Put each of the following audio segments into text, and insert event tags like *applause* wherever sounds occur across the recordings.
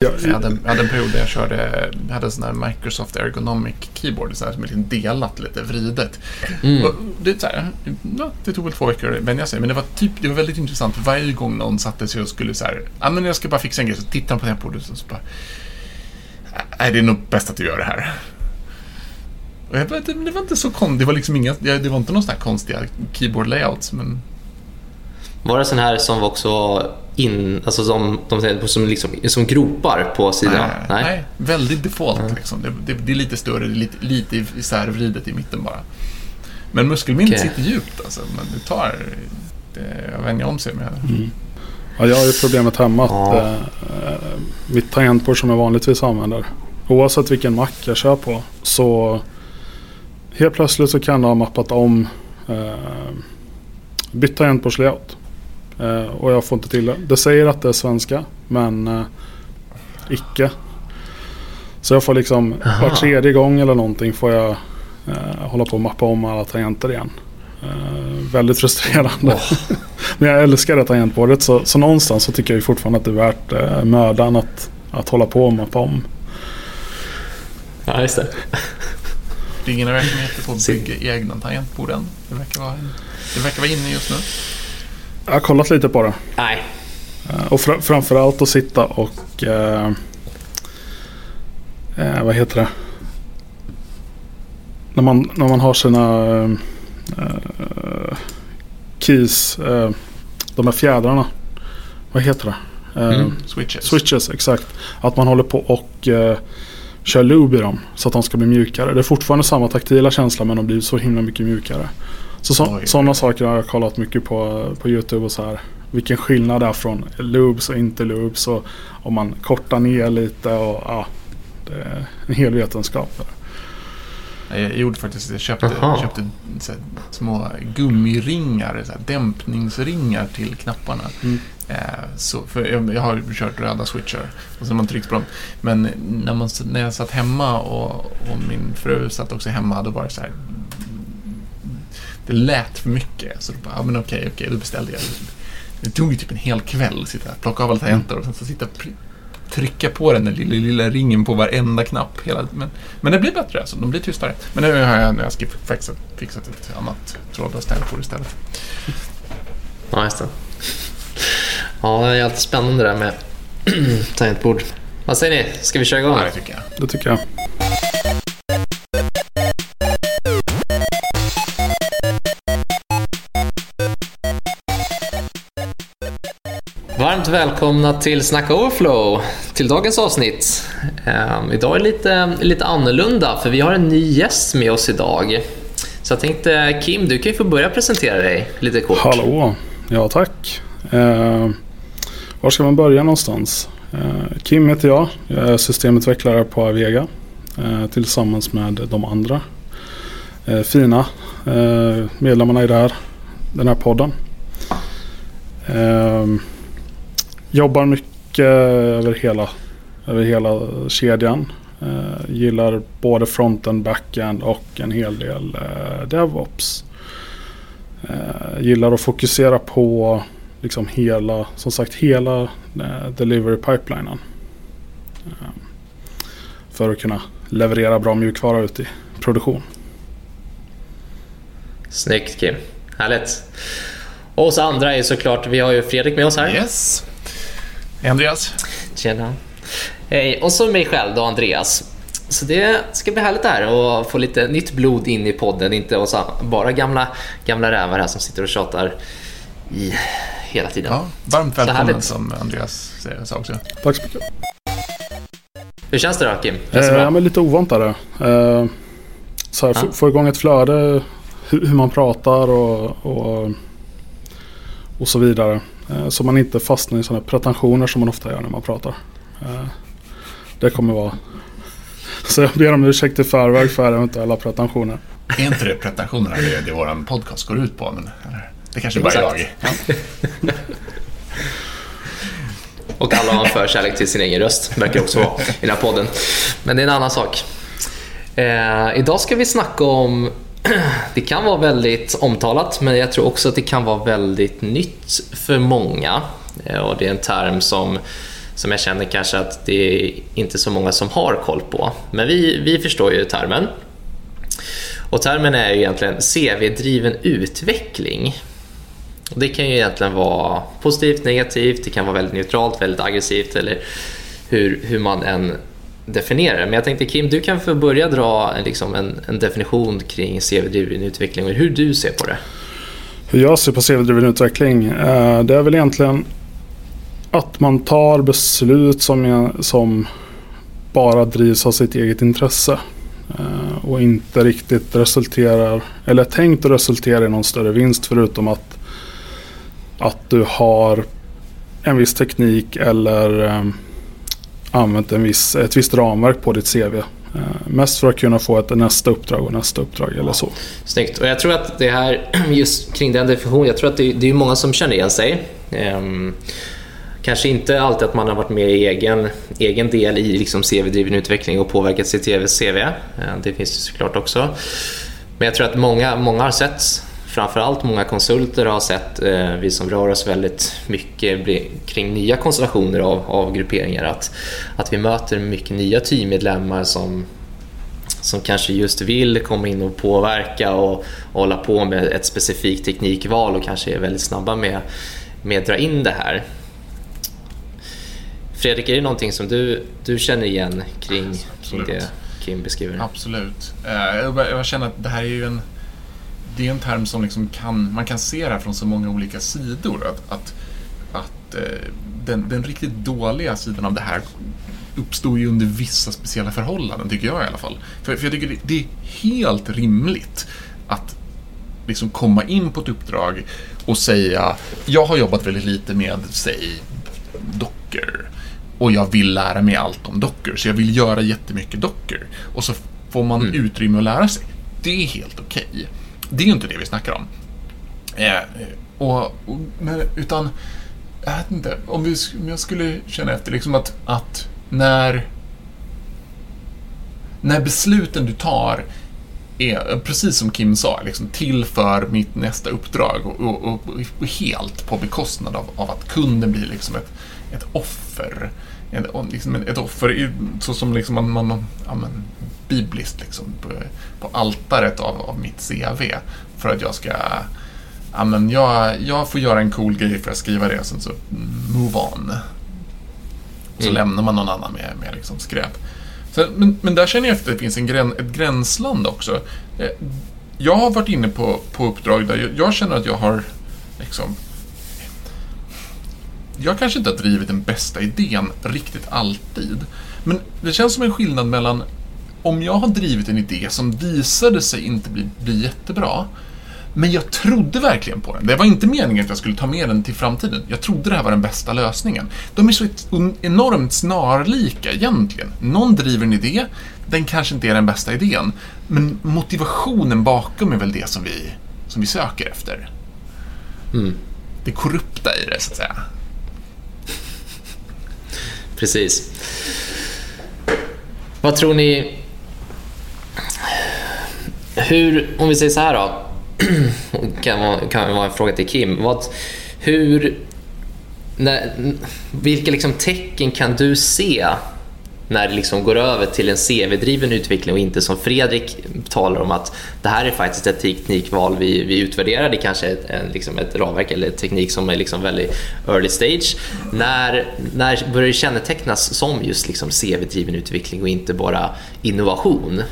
Jag hade, en, jag hade en period där jag körde, jag hade en sån här Microsoft Ergonomic Keyboard, så här, som är lite delat, lite vridet. Mm. Och det, så här, ja, det tog väl två veckor att vänja sig, men det var, typ, det var väldigt intressant. För varje gång någon satte sig och skulle så här, ja men jag ska bara fixa en grej, så tittar de på tangentbordet och så bara, nej det är nog bäst att du gör det här. Och jag bara, det, det var inte så konstigt, det var liksom inga, det var inte några sådana här konstiga keyboard layouts, men Var det sån här som också in, alltså som, de säger, som, liksom, som gropar på sidan? Nej, nej. väldigt default. Liksom. Det, det, det är lite större, det är lite, lite isärvridet i mitten bara. Men muskelminnet Okej. sitter djupt alltså. Men det tar... Det, jag vänjer om sig med det. Mm. Ja, jag har ju problemet hemma att Ja. eh, eh, mitt tangentbord som jag vanligtvis använder. Oavsett vilken Mac jag kör på. Så helt plötsligt så kan det ha mappat om. Eh, bytt tangentbordslayout. Eh, och jag får inte till det. Det säger att det är svenska. Men eh, icke. Så jag får liksom Aha. var tredje gång eller någonting får jag eh, hålla på och mappa om alla tangenter igen. Eh, väldigt frustrerande. *laughs* Men jag älskar det tangentbordet så, så någonstans så tycker jag ju fortfarande att det är värt eh, mödan att, att hålla på och mappa om. Ja, just det. Det är ingen verksamhet på att bygga egna tangentbord än. Det verkar vara, det verkar vara inne just nu. Jag har kollat lite på det. Nej. Eh, och fra, framförallt att sitta och... Eh, eh, vad heter det? När man, när man har sina eh, eh, keys. Eh, de här fjädrarna. Vad heter det? Eh, Mm. Switches. Switches, exakt. Att man håller på och eh, kör lube i dem så att de ska bli mjukare. Det är fortfarande samma taktila känsla men de blir så himla mycket mjukare. Så, så Oj. sådana saker har jag kollat mycket på på YouTube och så här. Vilken skillnad det är från lubes och inte lubes och om man kortar ner lite och ja. Det är en hel vetenskap. Jag gjorde faktiskt, jag köpte, Aha. köpte så här, små gummiringar, så här, dämpningsringar till knapparna. Mm. Eh, så, för jag, jag har kört röda switchar och så har man tryckt på dem. Men när, man, när jag satt hemma och, och min fru satt också hemma, då var det så här. Det lät för mycket. Så då bara, ja men okej, okej, då beställde jag. Det tog ju typ en hel kväll att sitta, plocka av alla tangenter och sen så sitta trycka på den där lilla, lilla ringen på varenda knapp. Hela, men, men det blir bättre alltså, de blir tystare. Men nu har jag, nu har jag fixat, fixat ett annat trådlöst tangentbord istället. Ja, just det. Ja, det är alltid spännande det där med *clears throat* tangentbord. Vad säger ni? Ska vi köra igång? Ja, det tycker jag. Det tycker jag. Varmt välkomna till Snacka Overflow, till dagens avsnitt. Ehm, idag är det lite, lite annorlunda, för vi har en ny gäst med oss idag. Så jag tänkte, Kim, du kan ju få börja presentera dig lite kort. Hallå! Ja tack. Eh, var ska man börja någonstans? Eh, Kim heter jag. Jag är systemutvecklare på Avega. Eh, tillsammans med de andra eh, fina eh, medlemmarna i det här, den här podden. Eh, jobbar mycket över hela, över hela kedjan. Eh, gillar både frontend, backend och en hel del eh, DevOps. Eh, gillar att fokusera på liksom hela, som sagt hela eh, delivery pipelinen. Eh, för att kunna leverera bra mjukvara ut i produktion. Snyggt Kim, härligt. Och oss andra är såklart, vi har ju Fredrik med oss här. Yes. Andreas. Tjena. Hej, och så mig själv då, Andreas. Så det ska bli härligt här att få lite nytt blod in i podden, inte och bara gamla, gamla rävar här som sitter och tjatar i hela tiden. Ja, varmt Så välkommen som Andreas sa också. Tack så mycket. Hur känns det då Kim? Känns Eh, det ja, bra? men lite ovant är det. Eh, så här, Ja. få, få igång ett flöde, hur, hur man pratar och, och, och så vidare. Eh, så man inte fastnar i sådana pretensioner som man ofta gör när man pratar. Eh, det kommer vara... *laughs* Så jag ber om ursäkt i förväg för eventuella pretensioner. Är inte det pretensionerna det, det vår podcast går ut på? Men, eller, det kanske bara är jag. Och alla har en förkärlek till sin egen röst, verkar också vara i den här podden. Men det är en annan sak. Eh, idag ska vi snacka om, *clears throat* det kan vara väldigt omtalat, men jag tror också att det kan vara väldigt nytt för många. Eh, och det är en term som, som jag känner kanske att det är inte så många som har koll på. Men vi, vi förstår ju termen. Och termen är ju egentligen CV-driven utveckling. Och det kan ju egentligen vara positivt, negativt, det kan vara väldigt neutralt, väldigt aggressivt eller hur, hur man än definiera det. Men jag tänkte Kim, du kan få börja dra liksom en, en definition kring CV-driven utveckling och hur du ser på det. Hur jag ser på CV-driven utveckling? Eh, det är väl egentligen att man tar beslut som, som bara drivs av sitt eget intresse. Eh, och inte riktigt resulterar, eller är tänkt att resultera i någon större vinst förutom att, att du har en viss teknik eller eh, använt en viss, ett visst ramverk på ditt CV. Eh, mest för att kunna få ett nästa uppdrag och nästa uppdrag eller så. Snyggt. Och jag tror att det här, *clears throat* just kring den definitionen, jag tror att det, det är många som känner igen sig. Ehm, kanske inte alltid att man har varit med i egen, egen del i liksom CV-driven utveckling och påverkat sitt CV. Eh, det finns det såklart också. Men jag tror att många, många har sett framförallt många konsulter har sett, eh, vi som rör oss väldigt mycket kring nya konstellationer av, av grupperingar, att, att vi möter mycket nya teammedlemmar som, som kanske just vill komma in och påverka och, och hålla på med ett specifikt teknikval och kanske är väldigt snabba med, med att dra in det här. Fredrik, är det någonting som du, du känner igen kring, kring det Kim beskriver? Absolut. Eh, jag känner att det här är ju en det är en term som liksom kan, man kan se det här från så många olika sidor. Att, att, att eh, den, den, riktigt dåliga sidan av det här uppstår ju under vissa speciella förhållanden, tycker jag i alla fall. För, för jag tycker det, det, är helt rimligt att liksom komma in på ett uppdrag och säga, jag har jobbat väldigt lite med, säg, dockor. Och jag vill lära mig allt om dockor, så jag vill göra jättemycket dockor. Och så får man mm. utrymme att lära sig. Det är helt okej. Okay. Det är ju inte det vi snackar om. Eh, och, och, men, utan, jag vet inte, om, vi, om jag skulle känna efter liksom att, att när, när besluten du tar är, precis som Kim sa, liksom, till för mitt nästa uppdrag och, och, och helt på bekostnad av, av, att kunden blir liksom ett, ett offer. En, liksom ett offer så som liksom man, man ja, men, bibliskt liksom, på, på altaret av, av mitt CV. För att jag ska ja, men jag, jag får göra en cool grej för att skriva det och sen så move on. Så mm. lämnar man någon annan med, med liksom skräp. Så, men, men där känner jag att det finns en grän, ett gränsland också. Eh, jag har varit inne på, på uppdrag där jag, jag känner att jag har liksom jag kanske inte har drivit den bästa idén riktigt alltid. Men det känns som en skillnad mellan om jag har drivit en idé som visade sig inte bli, bli jättebra, men jag trodde verkligen på den. Det var inte meningen att jag skulle ta med den till framtiden. Jag trodde det här var den bästa lösningen. De är så enormt snarlika egentligen. Någon driver en idé, den kanske inte är den bästa idén, men motivationen bakom är väl det som vi, som vi söker efter. Mm. Det korrupta i det, så att säga. Precis. Vad tror ni hur, om vi säger så här då, *clears throat* kan vara, kan vara en fråga till Kim. Vad, hur, när, vilka liksom tecken kan du se när det liksom går över till en CV-driven utveckling och inte som Fredrik talar om att det här är faktiskt ett teknikval vi, vi utvärderar. Det kanske är ett, en, liksom ett ramverk eller teknik som är liksom väldigt early stage. När, när börjar det kännetecknas som just liksom CV-driven utveckling och inte bara innovation?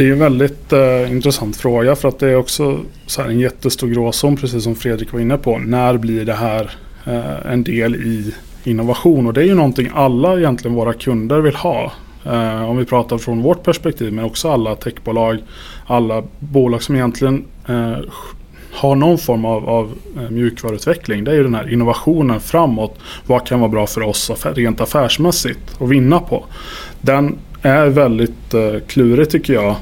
Det är en väldigt eh, intressant fråga för att det är också så en jättestor gråzon precis som Fredrik var inne på. När blir det här eh, en del i innovation? Och det är ju någonting alla egentligen våra kunder vill ha. Eh, om vi pratar från vårt perspektiv men också alla techbolag, alla bolag som egentligen eh, har någon form av, av eh, mjukvaruutveckling. Det är ju den här innovationen framåt. Vad kan vara bra för oss rent affärsmässigt att vinna på? Den är väldigt eh, klurig tycker jag.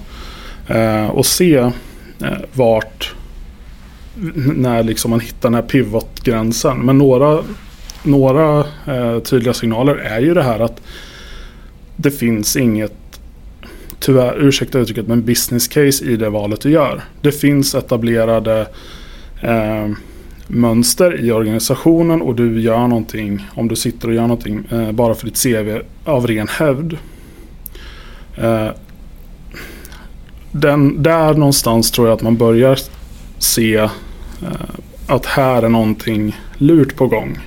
Eh, och se eh, vart när liksom man hittar den här pivotgränsen. Men några, några eh, tydliga signaler är ju det här att det finns inget tyvärr, ursäkta uttrycket, men business case i det valet du gör. Det finns etablerade eh, mönster i organisationen och du gör någonting, om du sitter och gör någonting eh, bara för ditt CV av ren hävd. Eh, den, där någonstans tror jag att man börjar se eh, att här är någonting lurt på gång.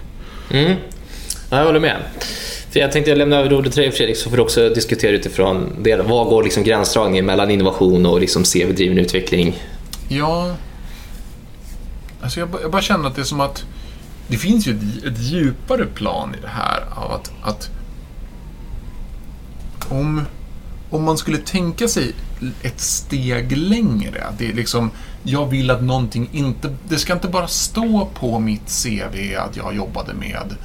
Mm. Jag håller med. För jag tänkte lämna över ordet till dig Fredrik, så får du också diskutera utifrån det. Vad går liksom gränsdragningen mellan innovation och liksom CV-driven utveckling? Ja, alltså jag, jag, bara känner att det är som att det finns ju ett, ett djupare plan i det här av att, att om, om man skulle tänka sig ett steg längre. Det är liksom, jag vill att någonting inte... Det ska inte bara stå på mitt CV att jag jobbade med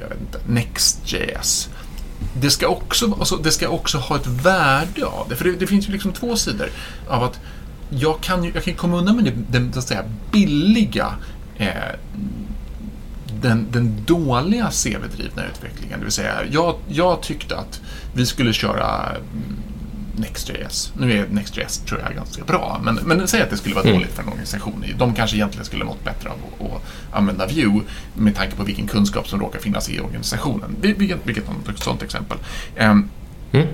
jag vet inte, Next.js. Det ska, också, alltså, det ska också ha ett värde av det. För det, det finns ju liksom två sidor av att jag kan, jag kan komma undan med det, den, så att säga, billiga eh, den, den dåliga CV-drivna utvecklingen. Det vill säga, jag, jag tyckte att vi skulle köra Next.js. Nu är Next.js tror jag ganska bra, men, men säg att det skulle vara mm. dåligt för en organisation. De kanske egentligen skulle mått bättre av att, att använda Vue med tanke på vilken kunskap som råkar finnas i organisationen. Vilket, vilket ett sådant exempel. Um, mm.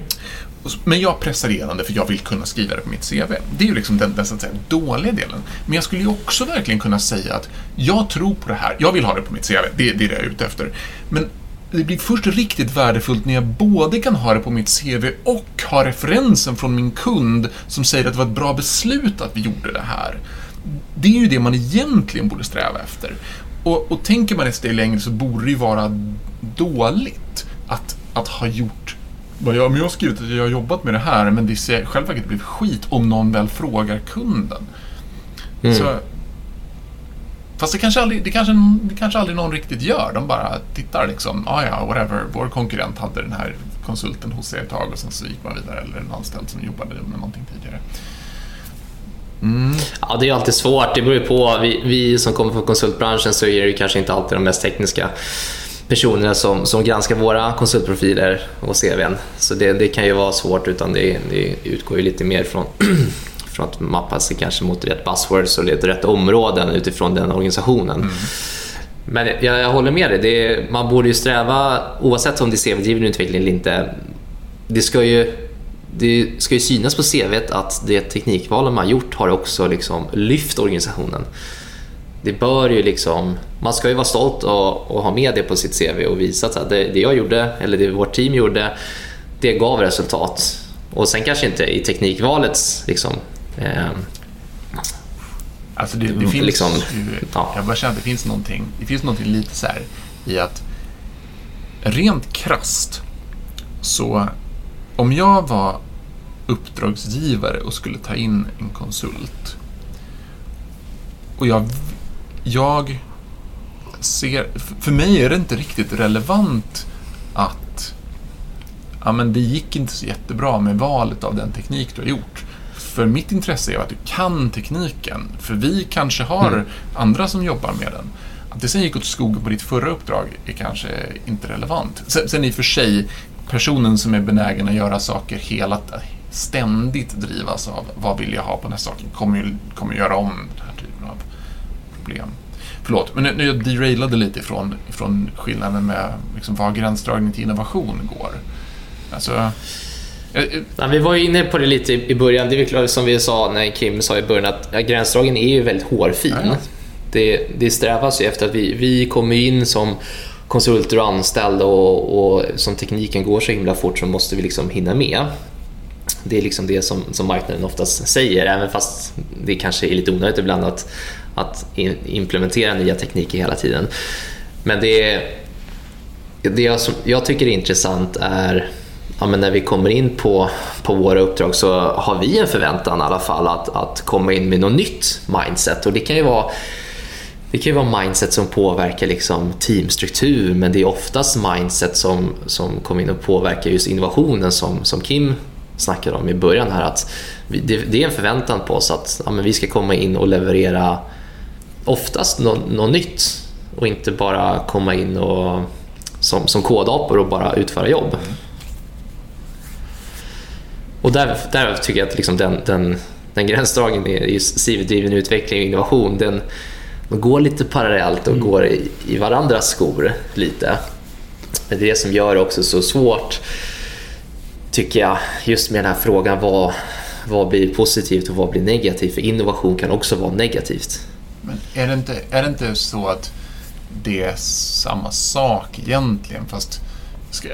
Men jag pressar igenom det för jag vill kunna skriva det på mitt CV. Det är ju liksom den, den så att säga, dåliga delen. Men jag skulle ju också verkligen kunna säga att jag tror på det här, jag vill ha det på mitt CV, det, det är det jag är ute efter. Men det blir först riktigt värdefullt när jag både kan ha det på mitt CV och ha referensen från min kund som säger att det var ett bra beslut att vi gjorde det här. Det är ju det man egentligen borde sträva efter. Och, och tänker man ett steg längre så borde det ju vara dåligt att, att ha gjort vad jag, men jag har skrivit att jag har jobbat med det här men det i själva verket blir skit om någon väl frågar kunden. Mm. Så Fast det kanske, aldrig, det, kanske, det kanske aldrig någon riktigt gör. De bara tittar liksom, ah, ja, whatever, vår konkurrent hade den här konsulten hos sig ett tag och sen så gick man vidare, eller en anställd som jobbade med någonting tidigare. Mm. Ja, det är alltid svårt. Det beror på. Vi, vi som kommer från konsultbranschen så är det kanske inte alltid de mest tekniska personerna som, som granskar våra konsultprofiler och CVn. Så det, det kan ju vara svårt, utan det, det utgår ju lite mer från *clears throat* för att mappa sig kanske mot rätt buzzwords och rätt områden utifrån den organisationen. Mm. Men jag, jag, håller med dig, det, man borde ju sträva, oavsett om det är CV-driven utveckling eller inte, det ska ju, det ska ju synas på CV att det teknikval man gjort har också liksom lyft organisationen. Det bör ju liksom, man ska ju vara stolt och, och ha med det på sitt CV och visa att det, det jag gjorde, eller det vårt team gjorde, det gav resultat. Och sen kanske inte i teknikvalets liksom, Eh, alltså det, det finns liksom, ja. Jag bara känner att det finns någonting, det finns någonting lite så här i att rent krast så om jag var uppdragsgivare och skulle ta in en konsult och jag, jag ser, för mig är det inte riktigt relevant att ja, men det gick inte så jättebra med valet av den teknik du har gjort. För mitt intresse är att du kan tekniken. För vi kanske har mm. andra som jobbar med den. Att det sen gick åt skogen på ditt förra uppdrag är kanske inte relevant. Sen, sen i och för sig, personen som är benägen att göra saker hela ständigt drivas av vad vill jag ha på nästa sak kommer ju kommer göra om den här problem. Förlåt, men nu, nu jag derailade lite ifrån, ifrån skillnaden med liksom, var gränsdragning till innovation går. Alltså, Ja, vi var inne på det lite i början. Det är klart som vi sa när Kim sa i början att ja, gränsdragningen är ju väldigt hårfin. Ja. Det, det strävas ju efter att vi, vi kommer in som konsulter och anställda och, och som tekniken går så himla fort så måste vi liksom hinna med. Det är liksom det som, som marknaden oftast säger, även fast det kanske är lite onödigt ibland att, att implementera nya tekniker hela tiden. Men det, det jag, som jag tycker är intressant är ja, men när vi kommer in på, på våra uppdrag så har vi en förväntan i alla fall att, att komma in med något nytt mindset. Och det kan ju vara det kan ju vara mindset som påverkar liksom teamstruktur men det är oftast mindset som, som kommer in och påverkar just innovationen som, som Kim snackade om i början här. Att vi, det, det, är en förväntan på oss att ja, men vi ska komma in och leverera oftast något, något nytt och inte bara komma in och som, som kodapor och bara utföra jobb. Mm. Och där, där tycker jag att liksom den, den, den gränsdragningen i CV-driven utveckling och innovation, den, de går lite parallellt och går i, i varandras skor lite. Det är det som gör det också så svårt, tycker jag, just med den här frågan vad, vad blir positivt och vad blir negativt? För innovation kan också vara negativt. Men är det inte, är det inte så att det är samma sak egentligen? Fast ska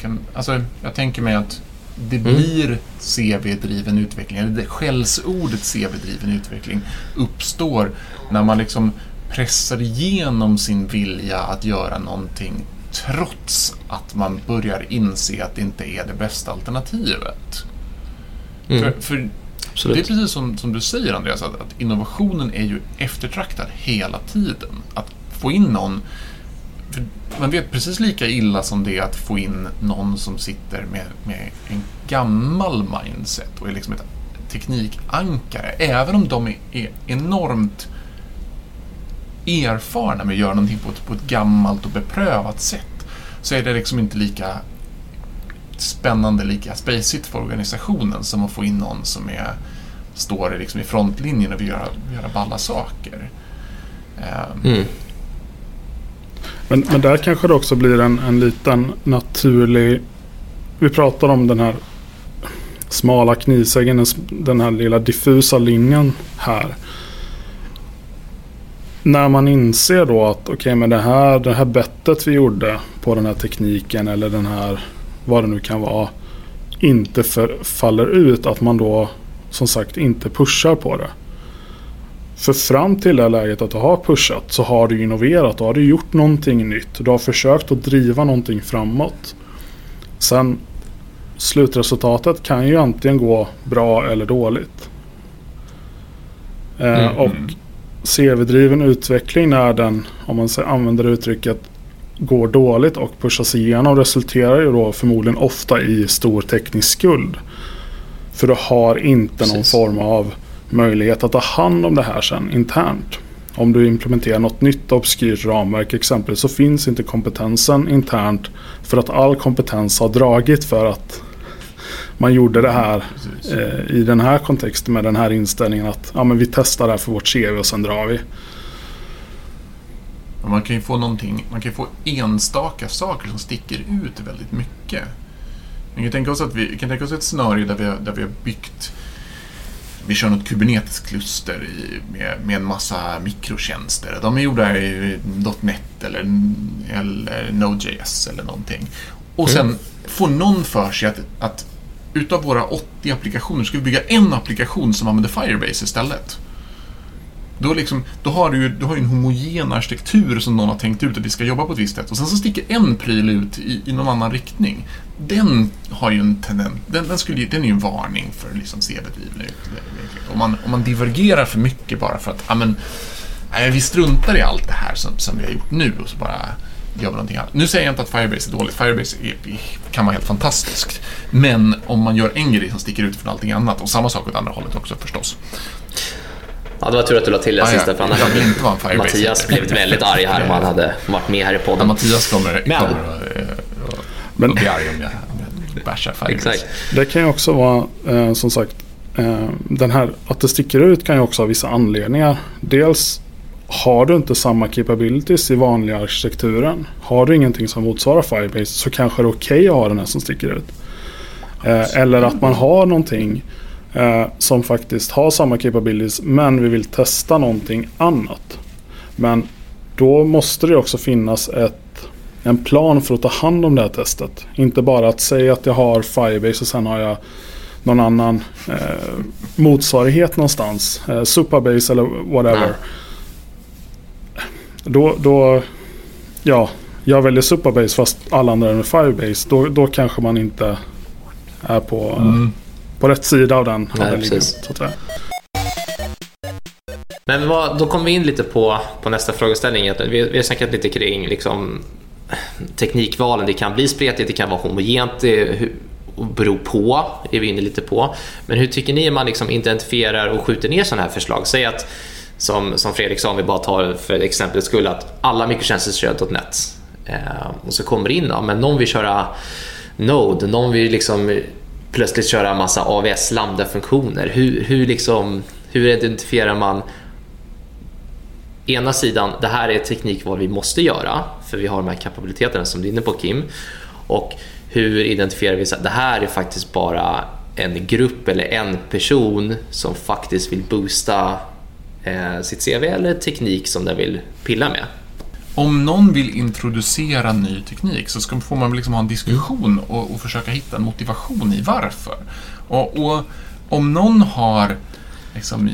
kan, alltså, jag tänker mig att det Mm. blir CV-driven utveckling, eller det skällsordet CV-driven utveckling uppstår när man liksom pressar igenom sin vilja att göra någonting trots att man börjar inse att det inte är det bästa alternativet. Mm. För, för det är precis som, som du säger Andreas, att, att innovationen är ju eftertraktad hela tiden. Att få in någon, för man vet precis lika illa som det är att få in någon som sitter med, med en gammal mindset och är liksom ett teknikankare. Även om de är, är enormt erfarna med att göra någonting på ett, på ett gammalt och beprövat sätt så är det liksom inte lika spännande, lika spacigt för organisationen som att få in någon som är, står liksom i frontlinjen och vill göra, göra balla saker. Ehm, Mm. Men, men där kanske det också blir en, en liten naturlig... Vi pratar om den här smala knivsäggen, den här lilla diffusa linjen här. När man inser då att okej, men det här, det här bettet vi gjorde på den här tekniken eller den här, vad det nu kan vara, inte för, faller ut. Att man då som sagt inte pushar på det. För fram till det här läget att du har pushat så har du innoverat. Då har du gjort någonting nytt. Du har försökt att driva någonting framåt. Sen slutresultatet kan ju antingen gå bra eller dåligt. Eh, Mm. och CV-driven utveckling när den, om man använder uttrycket, går dåligt och pushas igenom resulterar ju då förmodligen ofta i stor teknisk skuld. För du har inte någon Precis. form av möjlighet att ta hand om det här sen internt. Om du implementerar något nytt obskyrt ramverk exempelvis så finns inte kompetensen internt för att all kompetens har dragit för att man gjorde det här eh, i den här kontexten med den här inställningen att ja, men vi testar det här för vårt CV och sen drar vi. Men Man kan ju få någonting, man kan få enstaka saker som sticker ut väldigt mycket. Vi kan tänka oss, att vi, kan tänka oss ett scenario där vi, där vi har byggt vi kör något Kubernetes-kluster med, med en massa mikrotjänster. De är gjorda i .NET eller, eller Node.js eller någonting. Och sen får någon för sig att, att utav våra 80 applikationer ska vi bygga en applikation som använder Firebase istället. Då, liksom, då har du ju du har en homogen arkitektur som någon har tänkt ut att vi ska jobba på ett visst sätt. Och sen så sticker en pryl ut i, i någon annan riktning. Den har ju en tendens, den, den, skulle, den är ju en varning för liksom CV-driven ut. Om man, om man divergerar för mycket bara för att, ja men, nej, vi struntar i allt det här som, som vi har gjort nu och så bara gör vi någonting annat. Nu säger jag inte att Firebase är dåligt, Firebase är, kan vara helt fantastiskt. Men om man gör en grej som sticker ut från allting annat, och samma sak åt andra hållet också förstås. Ja, det var tur att du la till det Ja, ja. sista för annars hade. Mattias blivit väldigt arg här om han hade varit med här i Ja, podden. Mattias kommer, Men- kommer att, Men- att bli arg om jag bashar Firebase. Exakt. Det kan ju också vara eh, som sagt eh, den här att det sticker ut kan ju också ha vissa anledningar. Dels har du inte samma capabilities i vanliga arkitekturen. Har du ingenting som motsvarar Firebase så kanske det är okej att ha den här som sticker ut. Eh, eller att man har någonting eh, som faktiskt har samma capabilities men vi vill testa någonting annat. Men då måste det också finnas ett en plan för att ta hand om det här testet. Inte bara att säga att jag har Firebase och sen har jag någon annan eh, motsvarighet någonstans. Eh, Supabase eller whatever. Då, då, ja, jag väljer Supabase fast alla andra är med Firebase. Då, då kanske man inte är på, Mm. På rätt sida av den. Nej, precis. så säga. Men vad, då kommer vi in lite på, på nästa frågeställning. Vi, vi har snackat lite kring liksom, teknikvalen. Det kan bli spretigt, det kan vara homogent. Det beror på, är vi inne lite på. Men hur tycker ni man liksom identifierar och skjuter ner sådana här förslag? Säg att, som, som Fredrik sa, om vi bara tar för exemplets skull, att alla mikrotjänster kör .NET. Eh, och så kommer det in, ja, men någon vill köra Node, någon vill liksom plötsligt köra en massa AVS lambda-funktioner. Hur, hur, liksom, hur identifierar man ena sidan, det här är teknikval vi måste göra för vi har de här kapabiliteterna som du är inne på Kim. Och hur identifierar vi att det här är faktiskt bara en grupp eller en person som faktiskt vill boosta eh, sitt CV eller teknik som den vill pilla med. Om någon vill introducera ny teknik så ska, får man liksom ha en diskussion och, och försöka hitta en motivation i varför. Och, och om någon har liksom,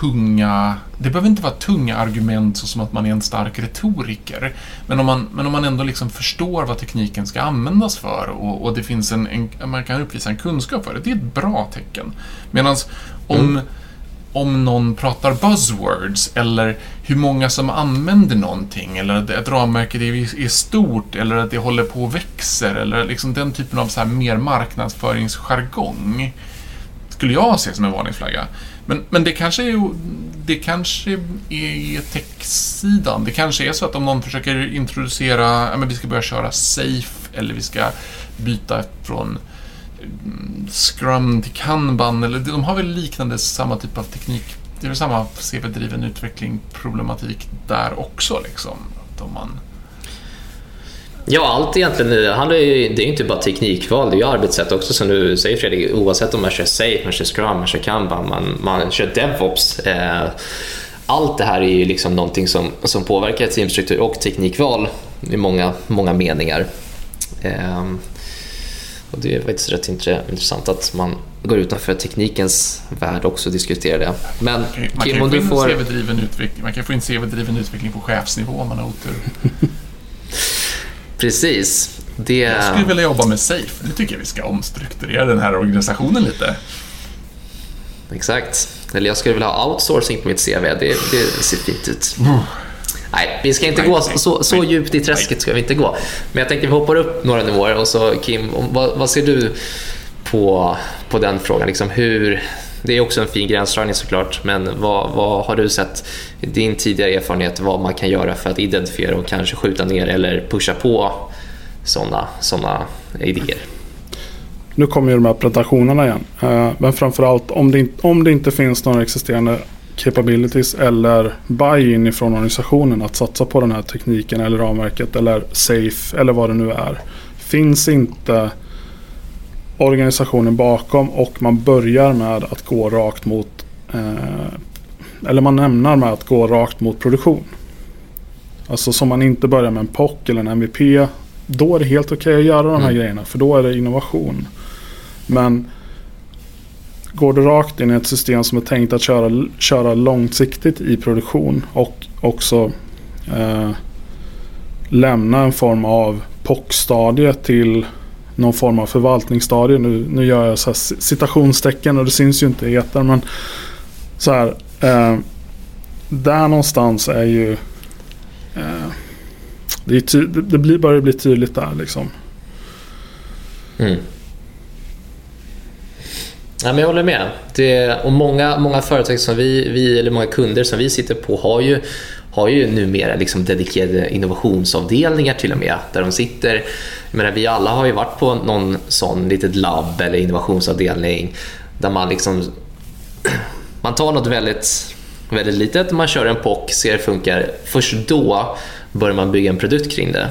tunga... Det behöver inte vara tunga argument så som att man är en stark retoriker. Men om man, men om man ändå liksom förstår vad tekniken ska användas för och, och det finns en, en, man kan uppvisa en kunskap för det, det är ett bra tecken. Medan om, mm om någon pratar buzzwords eller hur många som använder någonting eller att ramverket är, är stort eller att det håller på och växer eller liksom den typen av så här mer marknadsföringsjargong skulle jag se som en varningsflagga. Men, men det kanske är, det kanske är tech-sidan. Det kanske är så att om någon försöker introducera, ja, men vi ska börja köra safe eller vi ska byta från Scrum till Kanban. Eller, de har väl liknande samma typ av teknik. Det är väl samma CV-driven utveckling problematik där också. Liksom. Att om man Ja, allt egentligen handlar ju, det är ju inte bara teknikval, det är ju arbetssätt också som du säger Fredrik, oavsett om man kör Safe, man kör Scrum, man kör Kanban, man, man kör DevOps. Eh, allt det här är ju liksom någonting som, som påverkar teamstruktur och teknikval i många, många meningar. Eh, och det är faktiskt rätt intressant att man går utanför teknikens värld också och diskuterar det. Men man Kim, om du får... Man kan få in CV-driven utveckling på chefsnivå om man har otur. *laughs* Precis. Det... Jag skulle vilja jobba med Safe. Nu tycker jag vi ska omstrukturera den här organisationen lite. Exakt. Eller jag skulle vilja ha outsourcing på mitt CV. Det, det ser fint ut. Nej, vi ska inte nej, gå nej, så, så nej, djupt i träsket ska vi inte gå. Men jag tänkte vi hoppar upp några nivåer och så Kim, vad, vad ser du på, på den frågan? Liksom hur, det är också en fin gränsdragning såklart, men vad, vad har du sett i din tidigare erfarenhet vad man kan göra för att identifiera och kanske skjuta ner eller pusha på sådana såna idéer? Nu kommer ju de här presentationerna igen. Eh, men framförallt om det, om det inte finns några existerande capabilities eller buy-in ifrån organisationen att satsa på den här tekniken eller ramverket eller safe eller vad det nu är. Finns inte organisationen bakom och man börjar med att gå rakt mot eh, eller man ämnar med att gå rakt mot produktion. Alltså som man inte börjar med en POC eller en MVP. Då är det helt okej okay att göra de här mm. grejerna för då är det innovation. Men går du rakt in i ett system som är tänkt att köra, köra långsiktigt i produktion och också eh, lämna en form av POC-stadie till någon form av förvaltningsstadie. Nu, nu gör jag så citationstecken och det syns ju inte i etern. Men så här. Eh, där någonstans är ju... Eh, det, är ty, det, det blir, börjar bli tydligt där liksom. Mm. Ja, men jag håller med. Det, och många, många företag som vi, vi, eller många kunder som vi sitter på har ju, har ju numera liksom dedikerade innovationsavdelningar till och med. Där de sitter menar, vi alla har ju varit på någon sån litet labb eller innovationsavdelning där man liksom *clears throat* man tar något väldigt, väldigt litet, man kör en POC, ser hur det funkar. Först då börjar man bygga en produkt kring det.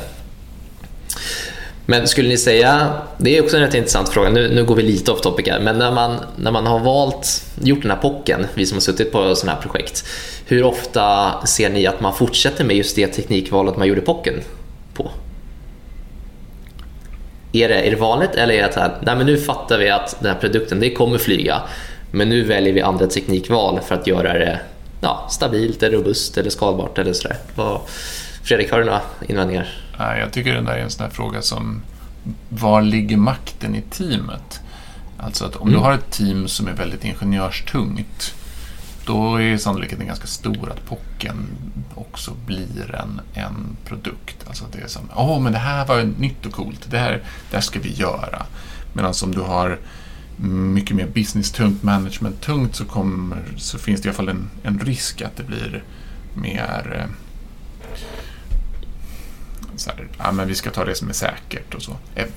Men skulle ni säga, det är också en rätt intressant fråga, nu, nu går vi lite off topic här, men när man, när man har valt, gjort den här pocken, vi som har suttit på sådana här projekt, hur ofta ser ni att man fortsätter med just det teknikvalet man gjorde pocken på? Är det, är det vanligt eller är det att här, nej men nu fattar vi att den här produkten, det kommer flyga, men nu väljer vi andra teknikval för att göra det ja, stabilt, eller robust eller skalbart eller sådär. Fredrik, har du några invändningar? Nej, jag tycker den där är en sån här fråga som var ligger makten i teamet? Alltså att om mm. du har ett team som är väldigt ingenjörstungt då är sannolikheten ganska stor att pocken också blir en, en produkt. Alltså det är som, åh oh, men det här var nytt och coolt, det här, det här ska vi göra. Medan om du har mycket mer business-tungt, management-tungt så, kommer, så finns det i alla fall en, en risk att det blir mer eh, så här, ja, men vi ska ta det som är säkert och så. Eh,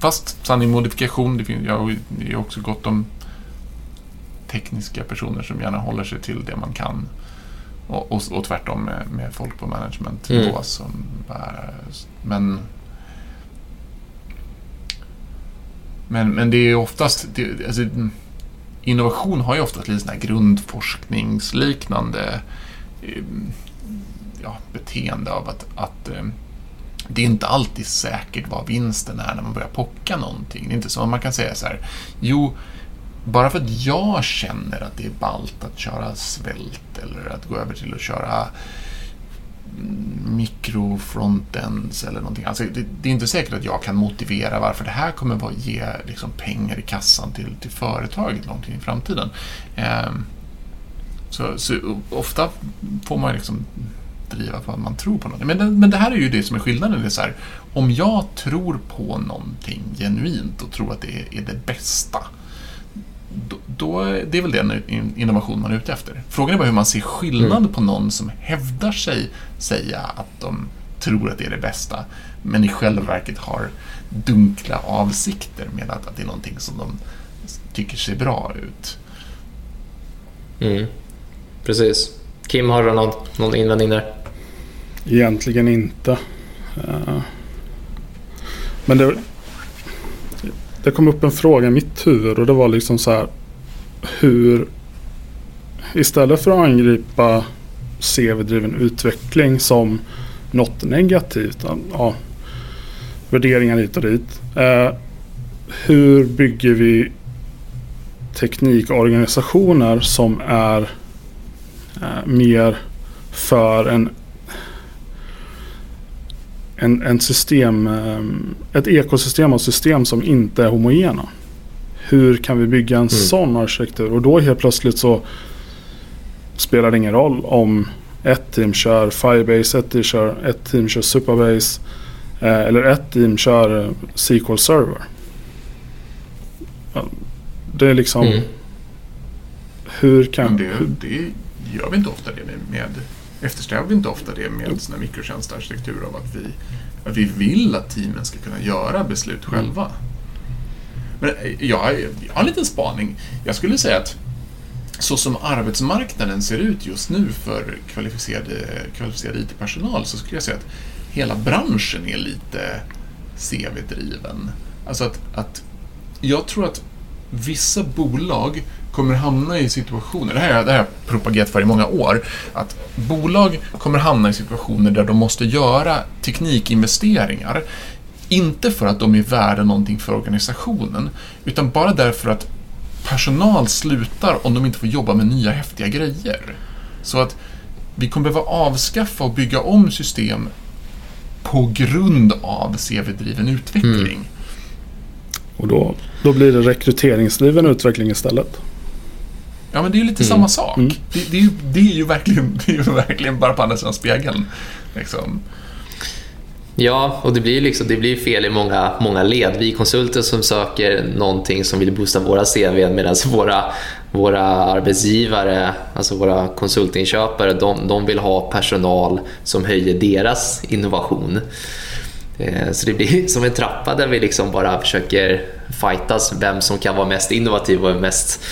fast sanning modifikation, det finns, jag har också gott om tekniska personer som gärna håller sig till det man kan. Och, och, och tvärtom med, med folk på managementnivå Mm. som är, men Men, men det är oftast, det, alltså, innovation har ju oftast lite sån grundforskningsliknande eh, ja, beteende av att, att eh, det är inte alltid säkert vad vinsten är när man börjar pocka någonting. Det är inte så att man kan säga så här, jo, bara för att jag känner att det är ballt att köra svält eller att gå över till att köra mikrofrontends eller någonting. Alltså, det, det är inte säkert att jag kan motivera varför det här kommer att ge liksom, pengar i kassan till, till företaget långt in i framtiden. Eh, så, så ofta får man liksom driva för att man tror på något. Men det, men det här är ju det som är skillnaden. Det är så här, om jag tror på någonting genuint och tror att det är, det bästa då, då, det är väl den in- innovation man är ute efter. Frågan är bara hur man ser skillnad Mm. på någon som hävdar sig säga att de tror att det är det bästa, men i själva verket har dunkla avsikter med att, att det är någonting som de tycker ser bra ut. Mm. Precis. Kim, har du någon, någon invändning där? Egentligen inte. Eh, men det, det kom upp en fråga i mitt huvud och det var liksom så här hur istället för att angripa CV-driven utveckling som något negativt, ja, värderingar hit och dit. Eh, hur bygger vi teknikorganisationer som är eh, mer för en en, en system, eh, ett ekosystem av system som inte är homogena. Hur kan vi bygga en sån arkitektur? Och då helt plötsligt så spelar det ingen roll om ett team kör Firebase, ett team kör, ett team kör Supabase eh, eller ett team kör eh, SQL Server. Det är liksom Mm. hur kan... Det, det gör vi inte ofta det med, med eftersträvar vi inte ofta det med här mikrotjänstarkitektur av att vi, att vi vill att teamen ska kunna göra beslut själva. Men eh, jag, jag har en liten spaning. Jag skulle säga att så som arbetsmarknaden ser ut just nu för kvalificerad, kvalificerad IT-personal så skulle jag säga att hela branschen är lite CV-driven. Alltså att, att jag tror att vissa bolag kommer hamna i situationer, det här, det här har jag propagerat för i många år, att bolag kommer hamna i situationer där de måste göra teknikinvesteringar. Inte för att de är värda någonting för organisationen, utan bara därför att personal slutar om de inte får jobba med nya häftiga grejer. Så att vi kommer behöva avskaffa och bygga om system på grund av CV-driven utveckling. Mm. och då, då blir det rekryteringsdriven utveckling istället. Ja, men det är ju lite Mm. samma sak. Mm. Det, det, är ju, det, är ju verkligen, *laughs* det är ju verkligen bara på andra sidan spegeln. Liksom. Ja, och det blir, liksom, det blir fel i många, många led. Vi konsulter som söker någonting som vill boosta våra CV medan våra, våra arbetsgivare, alltså våra konsultinköpare, de, de vill ha personal som höjer deras innovation. Eh, Så det blir *laughs* som en trappa där vi liksom bara försöker fightas vem som kan vara mest innovativ och mest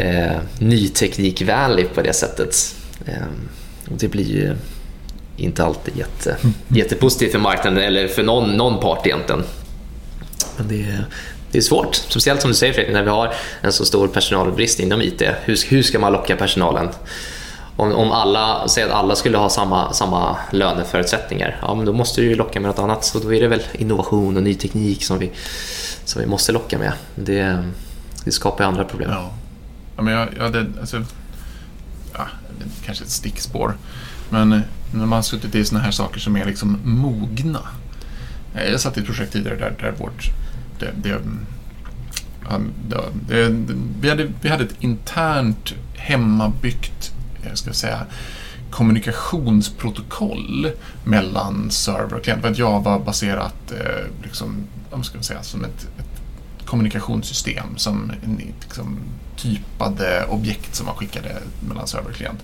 eh, nyteknikvänlig på det sättet. Eh, och det blir ju inte alltid jätte, jättepositivt för marknaden eller för någon, någon part egentligen. Men det är, det är svårt, speciellt som du säger Fredrik, när vi har en så stor personalbrist inom IT. Hur, hur ska man locka personalen? Om, om alla, säg att alla skulle ha samma, samma löneförutsättningar, ja, men då måste du ju locka med något annat. Så då är det väl innovation och ny teknik som vi, som vi måste locka med. Det, det skapar ju andra problem. Ja ja, men jag, jag hade, alltså, ja, kanske ett stickspår. Men eh, när man har suttit i sådana här saker som är liksom mogna. Eh, jag satt i ett projekt tidigare där, där vårt... Det, det, det, det, vi, hade, vi hade ett internt hemmabyggt, eh, jag ska säga, kommunikationsprotokoll mellan server och klient. Det var Java-baserat, liksom, vad ska man säga, som ett, ett kommunikationssystem som liksom, typade objekt som man skickade mellan server och klient.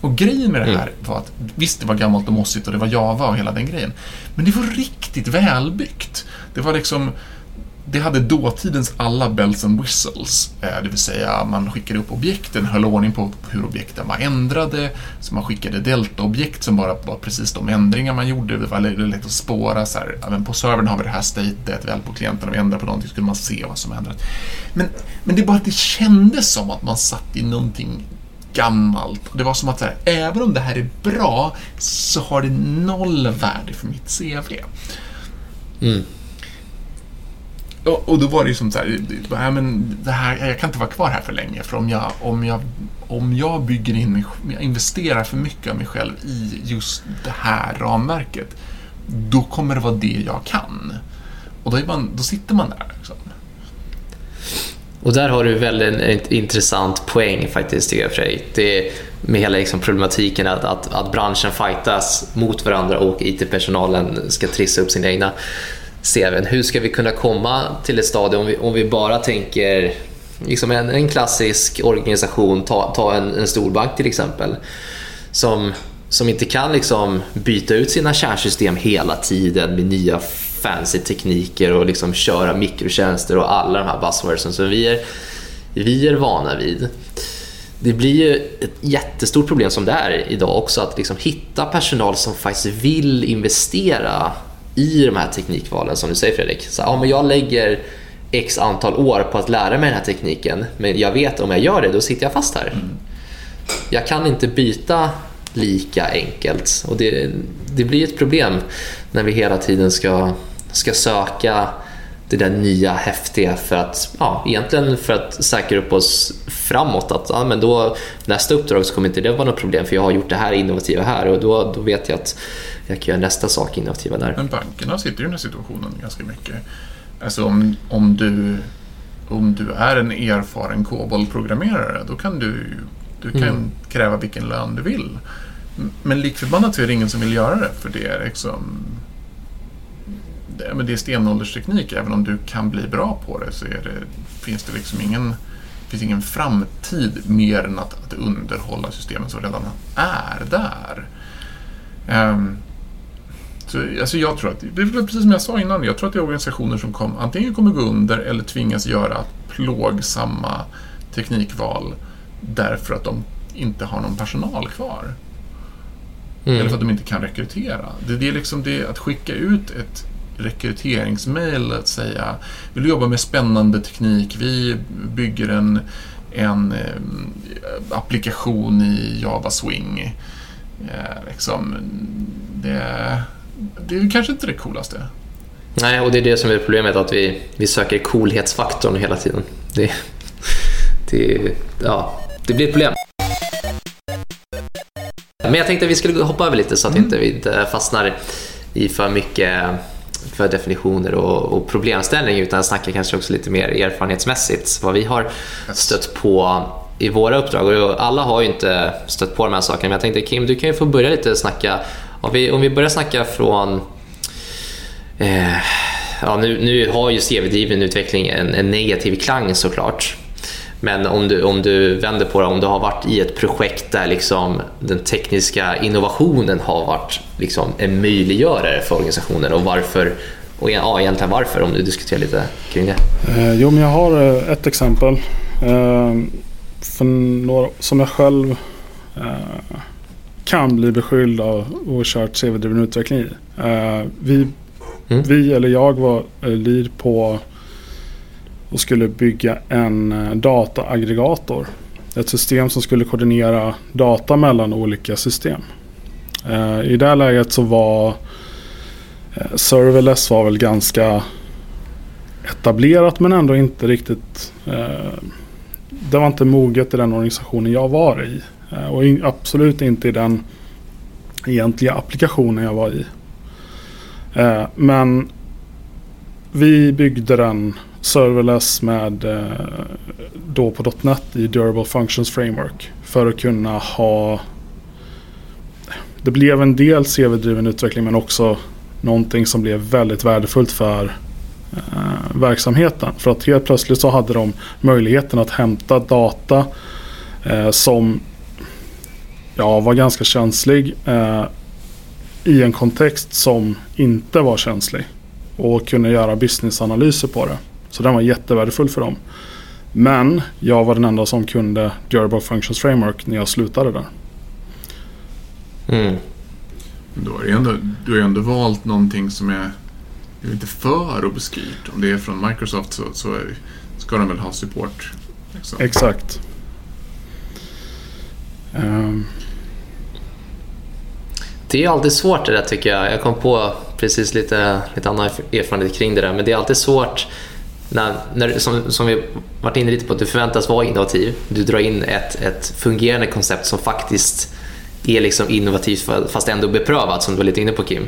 Och grejen med det här var att visst, det var gammalt och mossigt och det var Java och hela den grejen. Men det var riktigt välbyggt. Det var liksom det hade dåtidens alla bells and whistles. Eh, det vill säga man skickade upp objekten, höll ordning på hur objekten var ändrade. Så man skickade delta-objekt som bara var precis de ändringar man gjorde. Det var lätt att spåra. Så här, även på servern har vi det här statet, väl på klienten om vi ändrar på någonting så kunde man se vad som ändrat. Men, men det bara att det kändes som att man satt i någonting gammalt. Det var som att så här, även om det här är bra så har det noll värde för mitt CV. Mm. Och, och då var det ju som så här, ja, men det här, jag kan inte vara kvar här för länge för om jag, om jag, om jag bygger in mig, jag investerar för mycket av mig själv i just det här ramverket, då kommer det vara det jag kan. Och då, är man, då sitter man där. Liksom. Och där har du väldigt en intressant poäng faktiskt, tycker jag Fredrik. Det med hela liksom problematiken att, att, att branschen fightas mot varandra och IT-personalen ska trissa upp sina egna CVn. Hur ska vi kunna komma till ett stadium om vi, om vi bara tänker liksom en, en klassisk organisation, ta, ta en, en storbank till exempel, som, som inte kan liksom byta ut sina kärnsystem hela tiden med nya fancy tekniker och liksom köra mikrotjänster och alla de här buzzwordsen som vi är, vi är vana vid. Det blir ju ett jättestort problem som det är idag också att liksom hitta personal som faktiskt vill investera i de här teknikvalen som du säger Fredrik. Så, ja, men jag lägger x antal år på att lära mig den här tekniken men jag vet om jag gör det då sitter jag fast här. Mm. Jag kan inte byta lika enkelt och det, det blir ett problem när vi hela tiden ska, ska söka det där nya häftiga för att, ja, egentligen för att säkra upp oss framåt. Att ja, men då, nästa uppdrag så kommer inte det vara något problem för jag har gjort det här innovativa här och då, då vet jag att jag kan göra nästa sak innovativa där. Men bankerna sitter i den här situationen ganska mycket. Alltså om, om, du, om du är en erfaren COBOL-programmerare då kan du, du kan mm. kräva vilken lön du vill. Men likförbannat så är det ingen som vill göra det för det är liksom det, men det är stenåldersteknik. Även om du kan bli bra på det så det, finns det liksom ingen, finns ingen framtid mer än att, att underhålla systemen som redan är där. Um, så, alltså jag tror att, det är precis som jag sa innan, jag tror att det är organisationer som kom, antingen kommer gå under eller tvingas göra plågsamma teknikval därför att de inte har någon personal kvar. Mm. Eller för att de inte kan rekrytera. Det, det är liksom det att skicka ut ett rekryteringsmail att säga vill du jobba med spännande teknik? Vi bygger en, en eh, applikation i Java Swing. Eh, liksom, det, det är kanske inte det coolaste. Nej, och det är det som är problemet, att vi, vi söker coolhetsfaktorn hela tiden. Det, det, ja, det blir ett problem. Men jag tänkte att vi skulle hoppa över lite så att mm. vi inte fastnar i för mycket för definitioner och, och problemställning utan snacka kanske också lite mer erfarenhetsmässigt vad vi har stött på i våra uppdrag. Och alla har ju inte stött på de här sakerna men jag tänkte Kim, du kan ju få börja lite snacka. Om vi, om vi börjar snacka från eh, ja, nu, nu har ju CV-driven utveckling en, en negativ klang såklart. Men om du, om du vänder på det, om du har varit i ett projekt där liksom den tekniska innovationen har varit liksom en möjliggörare för organisationen och varför och ja, egentligen varför om du diskuterar lite kring det. Eh, jo, men jag har eh, ett exempel eh, för några, som jag själv kan bli beskylld av att ha kört CV-driven utveckling i. Vi, mm. vi, eller jag, var lead på och skulle bygga en eh, dataaggregator. Ett system som skulle koordinera data mellan olika system. Eh, I det läget så var eh, serverless var väl ganska etablerat men ändå inte riktigt det var inte moget i den organisationen jag var i. Och absolut inte i den egentliga applikationen jag var i. Men vi byggde den serverless med eh, då på .NET i Durable Functions Framework. För att kunna ha det blev en del CV-driven utveckling men också någonting som blev väldigt värdefullt för eh, verksamheten. För att helt plötsligt så hade de möjligheten att hämta data eh, som ja, var ganska känslig eh, i en kontext som inte var känslig. Och kunna göra businessanalyser på det. Så den var jättevärdefull för dem. Men jag var den enda som kunde Durable Functions Framework när jag slutade där. Mm. Då är det ändå, du har ju ändå valt någonting som är lite för obskyrt. Om det är från Microsoft så, så är, ska de väl ha support. Liksom. Exakt. Um, Det är alltid svårt det där tycker jag. Jag kom på precis lite, lite annan erfarenhet kring det där. Men det är alltid svårt när, när, som, som vi varit inne lite på, att du förväntas vara innovativ. Du drar in ett, ett fungerande koncept som faktiskt är liksom innovativt fast ändå beprövat, som du var lite inne på Kim.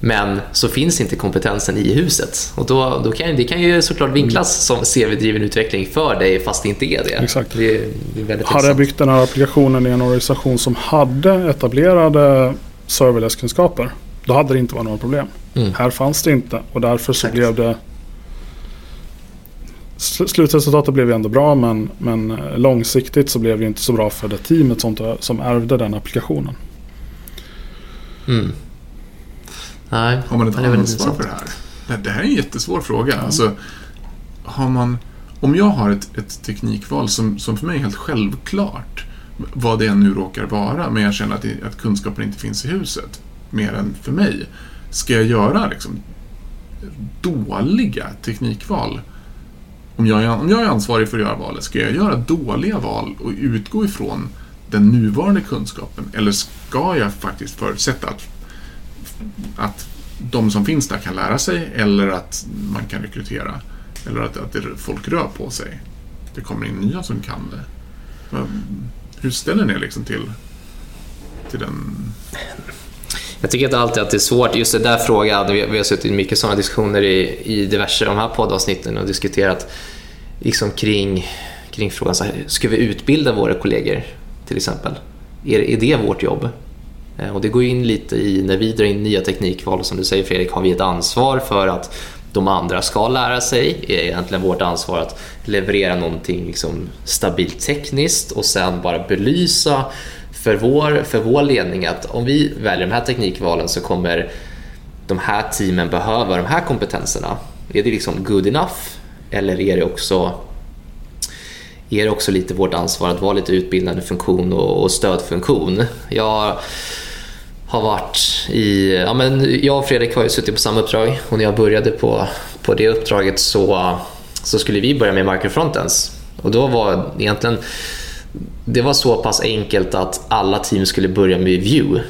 Men så finns inte kompetensen i huset. Och då, då kan, det kan ju såklart vinklas som CV-driven utveckling för dig fast det inte är det. Exakt. Det, det är hade jag byggt den här applikationen i en organisation som hade etablerade serverless-kunskaper. Då hade det inte varit några problem. Mm. Här fanns det inte och därför så Exakt. blev det... Sl- Slutresultatet blev ju ändå bra men, men eh, långsiktigt så blev det inte så bra för det teamet som, som ärvde den applikationen. Mm. Nej, Har man ett ansvar för det här? Det, det här är en jättesvår fråga. Alltså, har man, om jag har ett, ett teknikval som, som för mig är helt självklart, vad det än nu råkar vara, men jag känner att, det, att kunskapen inte finns i huset, mer än för mig, ska jag göra liksom, dåliga teknikval? Om jag, är, om jag är ansvarig för att göra valet, ska jag göra dåliga val och utgå ifrån den nuvarande kunskapen? Eller ska jag faktiskt förutsätta att att de som finns där kan lära sig eller att man kan rekrytera. Eller att, att det, folk rör på sig. Det kommer in nya som kan det. Hur ställer ni er liksom till, till den... Jag tycker att alltid att det är svårt, just den där frågan, vi, vi har suttit i mycket sådana diskussioner i, i diverse de här poddavsnitten och diskuterat liksom kring, kring frågan, så här, ska vi utbilda våra kollegor till exempel? Är, är det vårt jobb? Eh, och det går ju in lite i, när vi drar in nya teknikval, som du säger Fredrik, har vi ett ansvar för att de andra ska lära sig. Är egentligen vårt ansvar att leverera någonting liksom stabilt tekniskt och sen bara belysa för vår, för vår ledning att om vi väljer de här teknikvalen så kommer de här teamen behöva de här kompetenserna. Är det liksom good enough eller är det också är det också lite vårt ansvar att vara lite utbildande funktion och, och stödfunktion. Jag har varit i, ja men jag och Fredrik har ju suttit på samma uppdrag och när jag började på, på det uppdraget så, så skulle vi börja med microfrontends. Och då var egentligen, det var så pass enkelt att alla team skulle börja med view.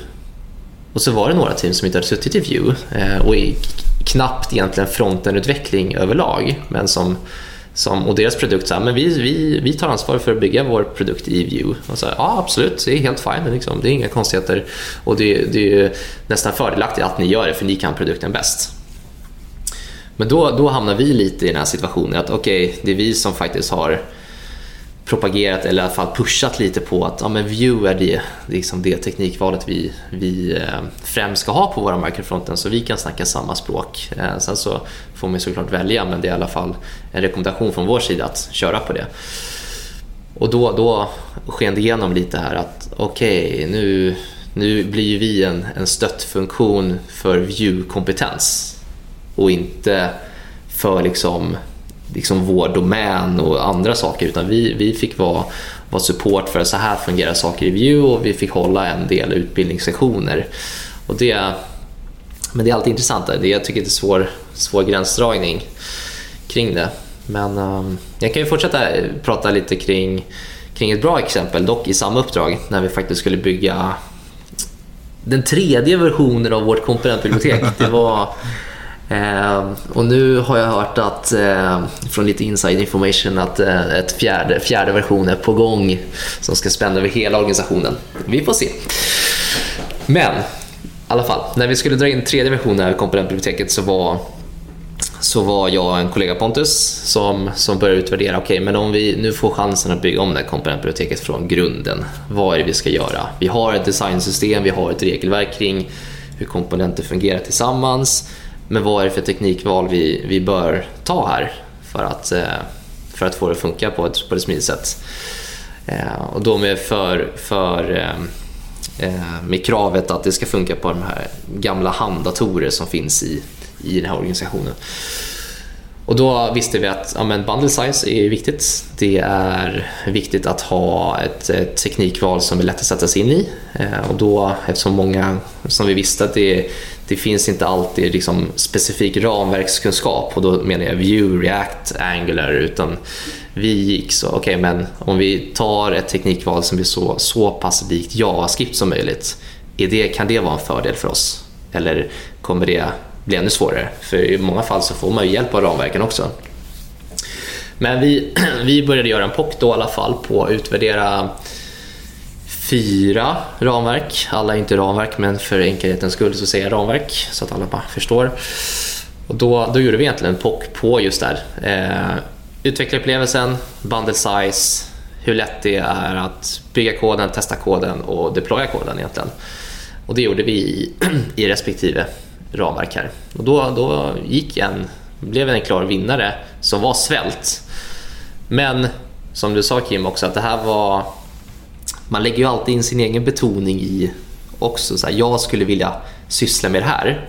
Och så var det några team som inte hade suttit i view eh, och i, knappt egentligen frontenutveckling överlag. Men som, som, och deras produkt sa, men vi, vi, vi tar ansvar för att bygga vår produkt i view. Och så, ja absolut, det är helt fine, liksom. det är inga konstigheter. Och det, det är nästan fördelaktigt att ni gör det för ni kan produkten bäst. Men då, då hamnar vi lite i den här situationen att okej, det är vi som faktiskt har propagerat eller i alla fall pushat lite på att ja, men view är det, liksom det teknikvalet vi, vi eh, främst ska ha på våra microfronten så vi kan snacka samma språk. Eh, sen så får man såklart välja men det är i alla fall en rekommendation från vår sida att köra på det. Och då, då sken det igenom lite här att okej, nu, nu blir ju vi en, en stöttfunktion för view-kompetens och inte för liksom, liksom vår domän och andra saker utan vi, vi fick vara, vara support för så här fungerar saker i Vue och vi fick hålla en del utbildningssektioner. Och det, men det är alltid intressant, det, jag tycker det är svår, svår gränsdragning kring det. Men um, jag kan ju fortsätta eh, prata lite kring, kring ett bra exempel, dock i samma uppdrag, när vi faktiskt skulle bygga den tredje versionen av vårt komponentbibliotek. Det var Eh, och nu har jag hört att, eh, från lite inside information att eh, ett fjärde, fjärde version är på gång som ska spänna över hela organisationen. Vi får se. Men i alla fall, när vi skulle dra in tredje versionen av komponentbiblioteket så var så var jag och en kollega Pontus som, som började utvärdera, okej men om vi nu får chansen att bygga om det här komponentbiblioteket från grunden, vad är det vi ska göra? Vi har ett designsystem, vi har ett regelverk kring hur komponenter fungerar tillsammans, men vad är det för teknikval vi, vi bör ta här för att, eh, för att få det att funka på ett, på ett smidigt sätt? Eh, och då med, för, för, eh, eh, med kravet att det ska funka på de här gamla handdatorer som finns i, i den här organisationen. Och då visste vi att ja, men bundle size är viktigt. Det är viktigt att ha ett, ett teknikval som är lätt att sätta sig in i. Eh, och då, eftersom många, som vi visste, att det, det finns inte alltid liksom specifik ramverkskunskap och då menar jag view, React, Angular utan vi gick så, okej okay, men om vi tar ett teknikval som är så, så pass likt JavaScript som möjligt, är det, kan det vara en fördel för oss? Eller kommer det bli ännu svårare? För i många fall så får man ju hjälp av ramverken också. Men vi, *clears throat* vi började göra en POC då i alla fall på att utvärdera fyra ramverk. Alla är inte ramverk, men för enkelhetens skull så säger jag ramverk så att alla bara förstår. Och då, då gjorde vi egentligen en POC på just där. Eh, utvecklarupplevelsen, bundle size, hur lätt det är att bygga koden, testa koden och deploya koden egentligen. Och det gjorde vi i, *clears throat* i respektive ramverk här. Och då, då gick en, blev en klar vinnare som var svält. Men som du sa Kim också, att det här var... Man lägger ju alltid in sin egen betoning i också. Så här, jag skulle vilja syssla med det här.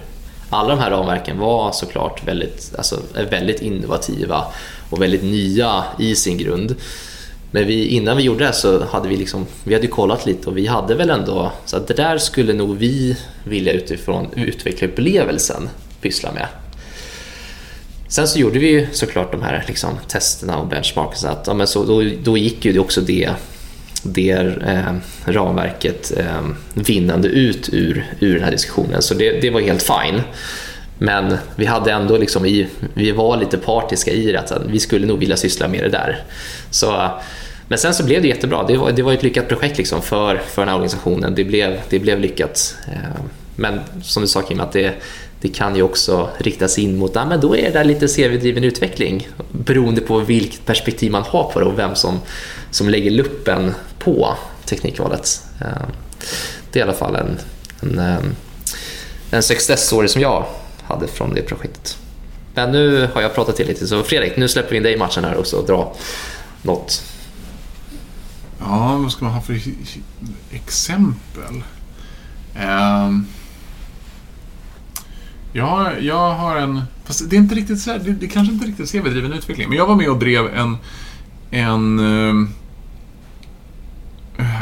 Alla de här ramverken var såklart väldigt, alltså, väldigt innovativa och väldigt nya i sin grund. Men vi, innan vi gjorde det så hade vi, liksom, vi hade kollat lite och vi hade väl ändå så att det där skulle nog vi vilja utifrån utvecklarupplevelsen pyssla med. Sen så gjorde vi ju såklart de här liksom, testerna och benchmarken så att ja, men så, då, då gick ju också det, det eh, ramverket eh, vinnande ut ur, ur den här diskussionen så det, det var helt fine. Men vi hade ändå liksom, vi, vi var lite partiska i det, att vi skulle nog vilja syssla med det där. Så, men sen så blev det jättebra. Det var, det var ett lyckat projekt liksom för, för den här organisationen. Det blev, det blev lyckat. Eh, men som du sa Kim, att det, det kan ju också riktas in mot, ja, men då är det där lite CV-driven utveckling beroende på vilket perspektiv man har på det och vem som, som lägger luppen på teknikvalet. Eh, det är i alla fall en, en, eh, en success story som jag hade från det projektet. Men nu har jag pratat till lite, så Fredrik, nu släpper vi in dig i matchen här också och dra något. Ja, vad ska man ha för exempel? Um, jag, jag har en... Fast det är inte riktigt så här, det, det kanske inte riktigt CV-driven utveckling, men jag var med och drev en, en um,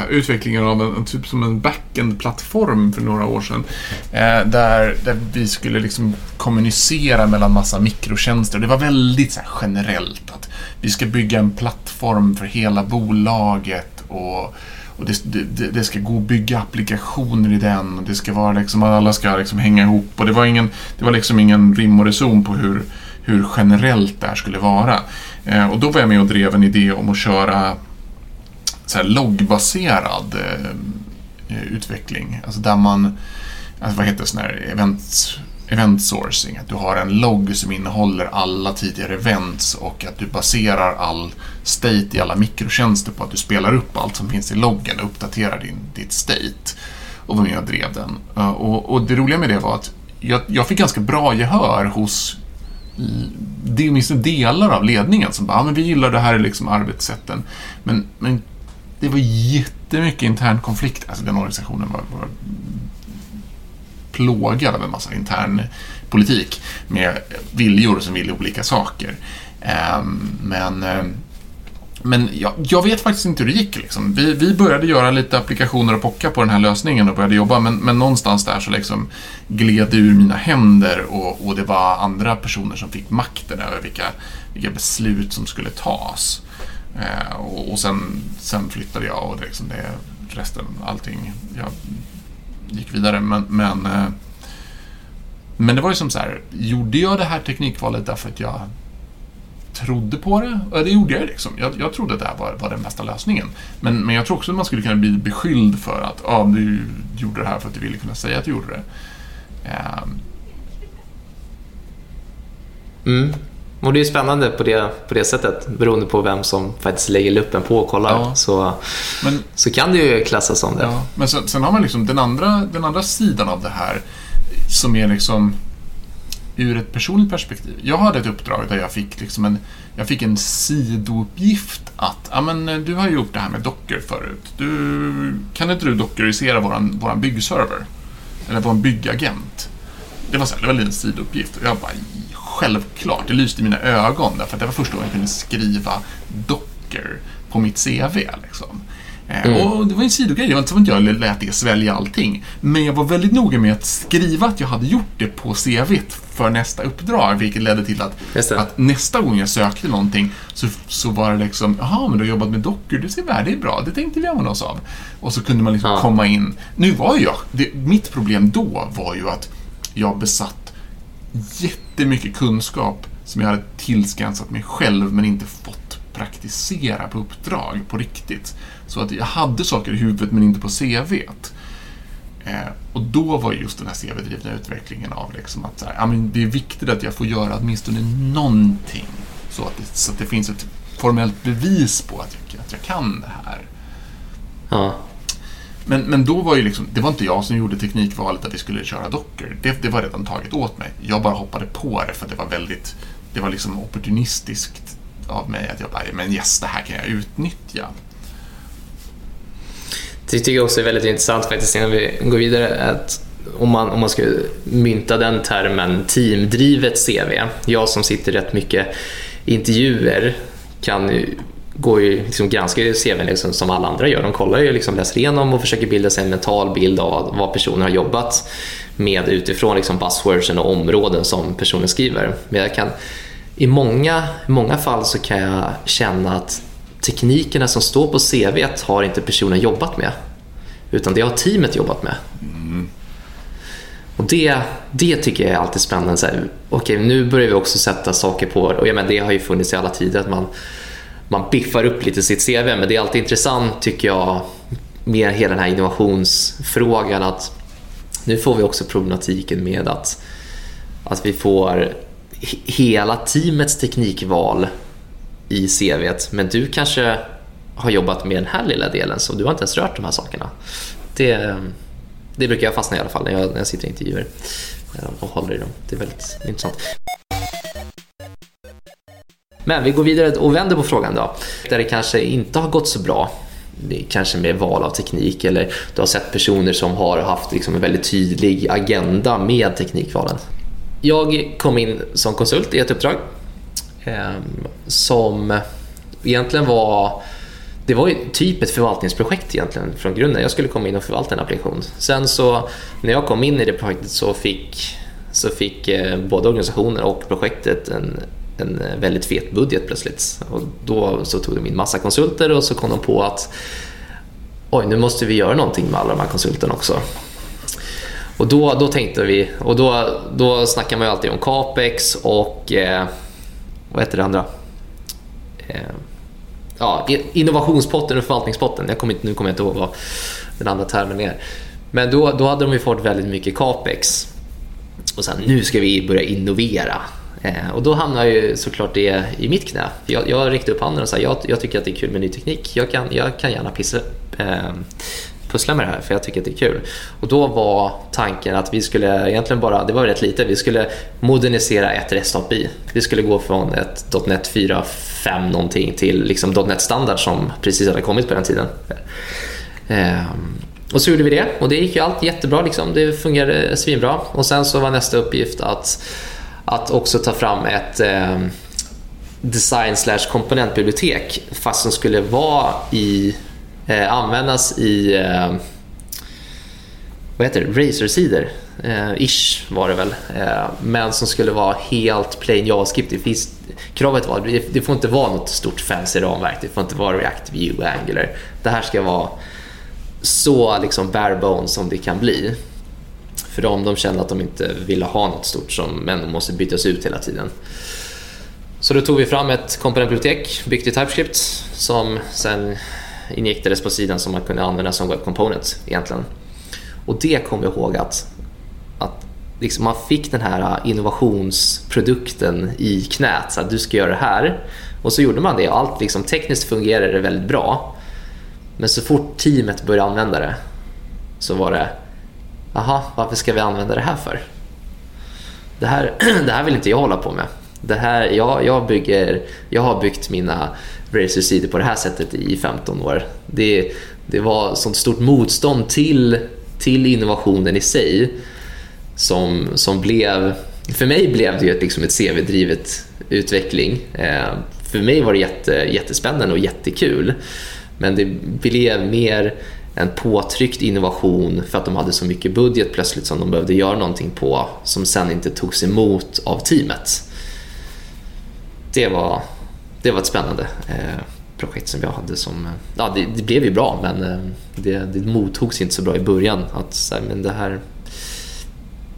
utvecklingen av en, typ som en backend-plattform för några år sedan. Eh, där, där vi skulle liksom kommunicera mellan massa mikrotjänster. Det var väldigt så generellt att vi ska bygga en plattform för hela bolaget och, och det, det, det, ska gå att bygga applikationer i den och det ska vara liksom, alla ska liksom hänga ihop och det var, ingen, det var liksom ingen rim och reson på hur, hur generellt det här skulle vara. Eh, och då var jag med och drev en idé om att köra så här loggbaserad eh, utveckling. Alltså där man, alltså vad heter sån här event, event sourcing. Att du har en logg som innehåller alla tidigare events och att du baserar all state i alla mikrotjänster på att du spelar upp allt som finns i loggen och uppdaterar din, ditt state. Och var med och drev den. Eh, och, och det roliga med det var att jag, jag fick ganska bra gehör hos det är åtminstone delar av ledningen som bara, ah, men vi gillar det här liksom arbetssätten. Men, men det var jättemycket intern konflikt. Alltså den organisationen var, var plågad av en massa intern politik med viljor som ville olika saker. Ehm, men ehm, men jag, jag, vet faktiskt inte hur det gick. Liksom. Vi, vi, började göra lite applikationer och pocka på den här lösningen och började jobba, men, men någonstans där så liksom gled det ur mina händer och, och, det var andra personer som fick makten över vilka, vilka beslut som skulle tas. Eh, och, och sen, sen, flyttade jag och det, liksom det, resten, allting, jag gick vidare. Men, men, eh, men det var ju som så här, gjorde jag det här teknikvalet därför att jag trodde på det? Ja, det gjorde jag liksom. Jag, jag trodde att det här var, var den bästa lösningen. Men, men jag tror också att man skulle kunna bli beskylld för att ah, du gjorde det här för att du ville kunna säga att du gjorde det. Eh, Mm. Och det är spännande på det, på det sättet, beroende på vem som faktiskt lägger luppen på och kollar. Ja. Så, men, så kan det ju klassas som det. Ja, men sen, sen, har man liksom den andra, den andra sidan av det här som är liksom ur ett personligt perspektiv. Jag hade ett uppdrag där jag fick liksom en, jag fick en sidouppgift att, ja men du har gjort det här med Docker förut. Du, kan inte du dockerisera våran, våran byggserver? Eller våran byggagent? Det var, så här, det var en sidouppgift och jag bara självklart. Det lyste i mina ögon därför att det var första gången jag kunde skriva Docker på mitt CV. Liksom. Eh, mm. Och det var en sidogrej, det var inte som att jag lät det svälja allting. Men jag var väldigt noga med att skriva att jag hade gjort det på CVt för nästa uppdrag, vilket ledde till att, att nästa gång jag sökte någonting så, så var det liksom, jaha, men du har jobbat med Docker, det ser värde är bra, det tänkte vi använda oss av. Och så kunde man liksom ja. komma in. Nu var jag, det, mitt problem då var ju att jag besatt jättemycket kunskap som jag hade tillskansat mig själv men inte fått praktisera på uppdrag på riktigt. Så att jag hade saker i huvudet men inte på CVt. Eh, och då var just den här CV-drivna utvecklingen av liksom att så här, ja, men det är viktigt att jag får göra åtminstone någonting. Så att det, så att det finns ett formellt bevis på att jag, att jag kan det här. Ja. Men, men då var ju liksom, det var inte jag som gjorde teknikvalet att vi skulle köra Docker. Det, det var redan taget åt mig. Jag bara hoppade på det för att det var väldigt, det var liksom opportunistiskt av mig att jag bara, men yes, det här kan jag utnyttja. Det tycker jag också är väldigt intressant faktiskt innan vi går vidare. Att om man, om man ska mynta den termen teamdrivet CV. Jag som sitter rätt mycket intervjuer kan ju, går ju liksom granskar CVn liksom som alla andra gör. De kollar ju, liksom, läser igenom och försöker bilda sig en mental bild av vad personen har jobbat med utifrån liksom buzzwordsen och områden som personen skriver. Men jag kan, i många, många fall så kan jag känna att teknikerna som står på CV har inte personen jobbat med. Utan det har teamet jobbat med. Mm. Och det, det tycker jag är alltid spännande. Så här, okay, nu börjar vi också sätta saker på, och ja, men det har ju funnits i alla tider, att man, man biffar upp lite sitt CV. Men det är alltid intressant tycker jag med hela den här innovationsfrågan att nu får vi också problematiken med att, att vi får hela teamets teknikval i CVt, men du kanske har jobbat med den här lilla delen så du har inte ens rört de här sakerna. Det, det brukar jag fastna i alla fall när jag, när jag sitter i intervjuer eh, och håller i dem. Det är väldigt intressant. Men vi går vidare och vänder på frågan då. Där det kanske inte har gått så bra, kanske med val av teknik eller du har sett personer som har haft liksom en väldigt tydlig agenda med teknikvalen. Jag kom in som konsult i ett uppdrag eh, som egentligen var det var ju typ ett förvaltningsprojekt egentligen från grunden. Jag skulle komma in och förvalta en applikation. Sen så när jag kom in i det projektet så fick, så fick eh, både organisationen och projektet en, en eh, väldigt fet budget plötsligt. Och då så tog de in massa konsulter och så kom de på att oj, nu måste vi göra någonting med alla de här konsulterna också. Och då, då tänkte vi, och då, då snackar man ju alltid om capex och eh, vad heter det andra? Eh, ja, innovationspotten och förvaltningspotten. Jag kommer inte, nu kommer jag inte ihåg vad den andra termen är. Men då, då hade de ju fått väldigt mycket capex. Och sen nu ska vi börja innovera. Eh, och då hamnar ju såklart det i mitt knä. Jag, jag räckte upp handen och sa jag, jag tycker att det är kul med ny teknik. Jag kan, jag kan gärna pissa, eh, pussla med det här för jag tycker att det är kul. Och då var tanken att vi skulle egentligen bara, det var rätt lite, vi skulle modernisera ett REST API. Vi skulle gå från ett .NET 4.5 någonting till liksom .NET standard som precis hade kommit på den tiden. Eh, och så gjorde vi det och det gick ju allt jättebra, liksom. det fungerade svinbra. Och sen så var nästa uppgift att, att också ta fram ett eh, design slash komponentbibliotek fast som skulle vara i eh, användas i eh, vad heter det? Razer-sidor. Eh, ish var det väl. Eh, men som skulle vara helt plain JavaScript. Det finns, kravet var att det får inte vara något stort fancy ramverk. Det får inte vara React, Vue, Angular. Det här ska vara så liksom bare bones som det kan bli. För de, de kände att de inte ville ha något stort som men måste bytas ut hela tiden. Så då tog vi fram ett komponentbibliotek byggt i TypeScript som sen injektades på sidan som man kunde använda som web component egentligen. Och det kom jag ihåg att, att liksom man fick den här innovationsprodukten i knät. Så att du ska göra det här. Och så gjorde man det och allt liksom, tekniskt fungerade det väldigt bra. Men så fort teamet började använda det så var det Jaha, varför ska vi använda det här för? Det här, *clears throat* det här vill inte jag hålla på med. Det här, jag, jag, bygger, jag har byggt mina Razer-sidor på det här sättet i 15 år. Det, det var sånt stort motstånd till, till innovationen i sig som, som blev för mig blev det ju ett, liksom ett CV-drivet utveckling. Eh, för mig var det jätte, jättespännande och jättekul. Men det blev mer en påtryckt innovation för att de hade så mycket budget plötsligt som de behövde göra någonting på som sen inte togs emot av teamet. Det var, det var ett spännande eh, projekt som jag hade som... Ja, det, det blev ju bra men eh, det, det mottogs inte så bra i början. Att så här, men det här...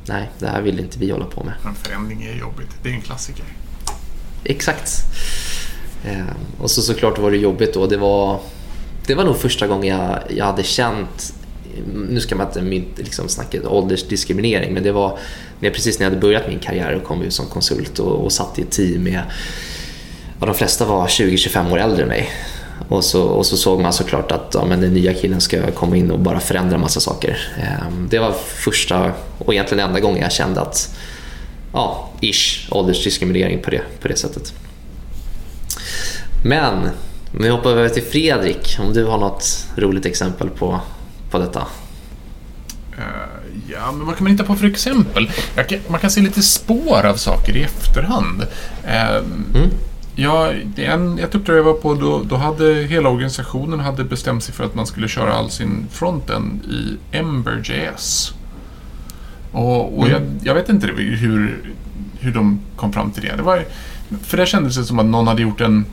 Nej, det här vill inte vi hålla på med. En förändring är jobbigt. Det är en klassiker. Exakt. Eh, och så såklart var det jobbigt då. Det var, det var nog första gången jag, jag hade känt nu ska man inte liksom snacka åldersdiskriminering, men det var när precis när jag hade börjat min karriär och kom ut som konsult och, och satt i ett team med, ja, de flesta var 20-25 år äldre än mig. Och så, och så såg man såklart att ja, men den nya killen ska komma in och bara förändra massa saker. Ehm, det var första och egentligen enda gången jag kände att, ja, ish, åldersdiskriminering på det, på det sättet. Men, vi hoppar över till Fredrik, om du har något roligt exempel på, på detta? Uh, ja, men vad kan man hitta på för exempel? Kan, man kan se lite spår av saker i efterhand. Uh, mm. Ja, en, ett uppdrag jag var på, då, då hade hela organisationen hade bestämt sig för att man skulle köra all sin fronten i Ember.js. Och, och mm. jag, jag, vet inte hur, hur de kom fram till det. det var, för det kändes det som att någon hade gjort en...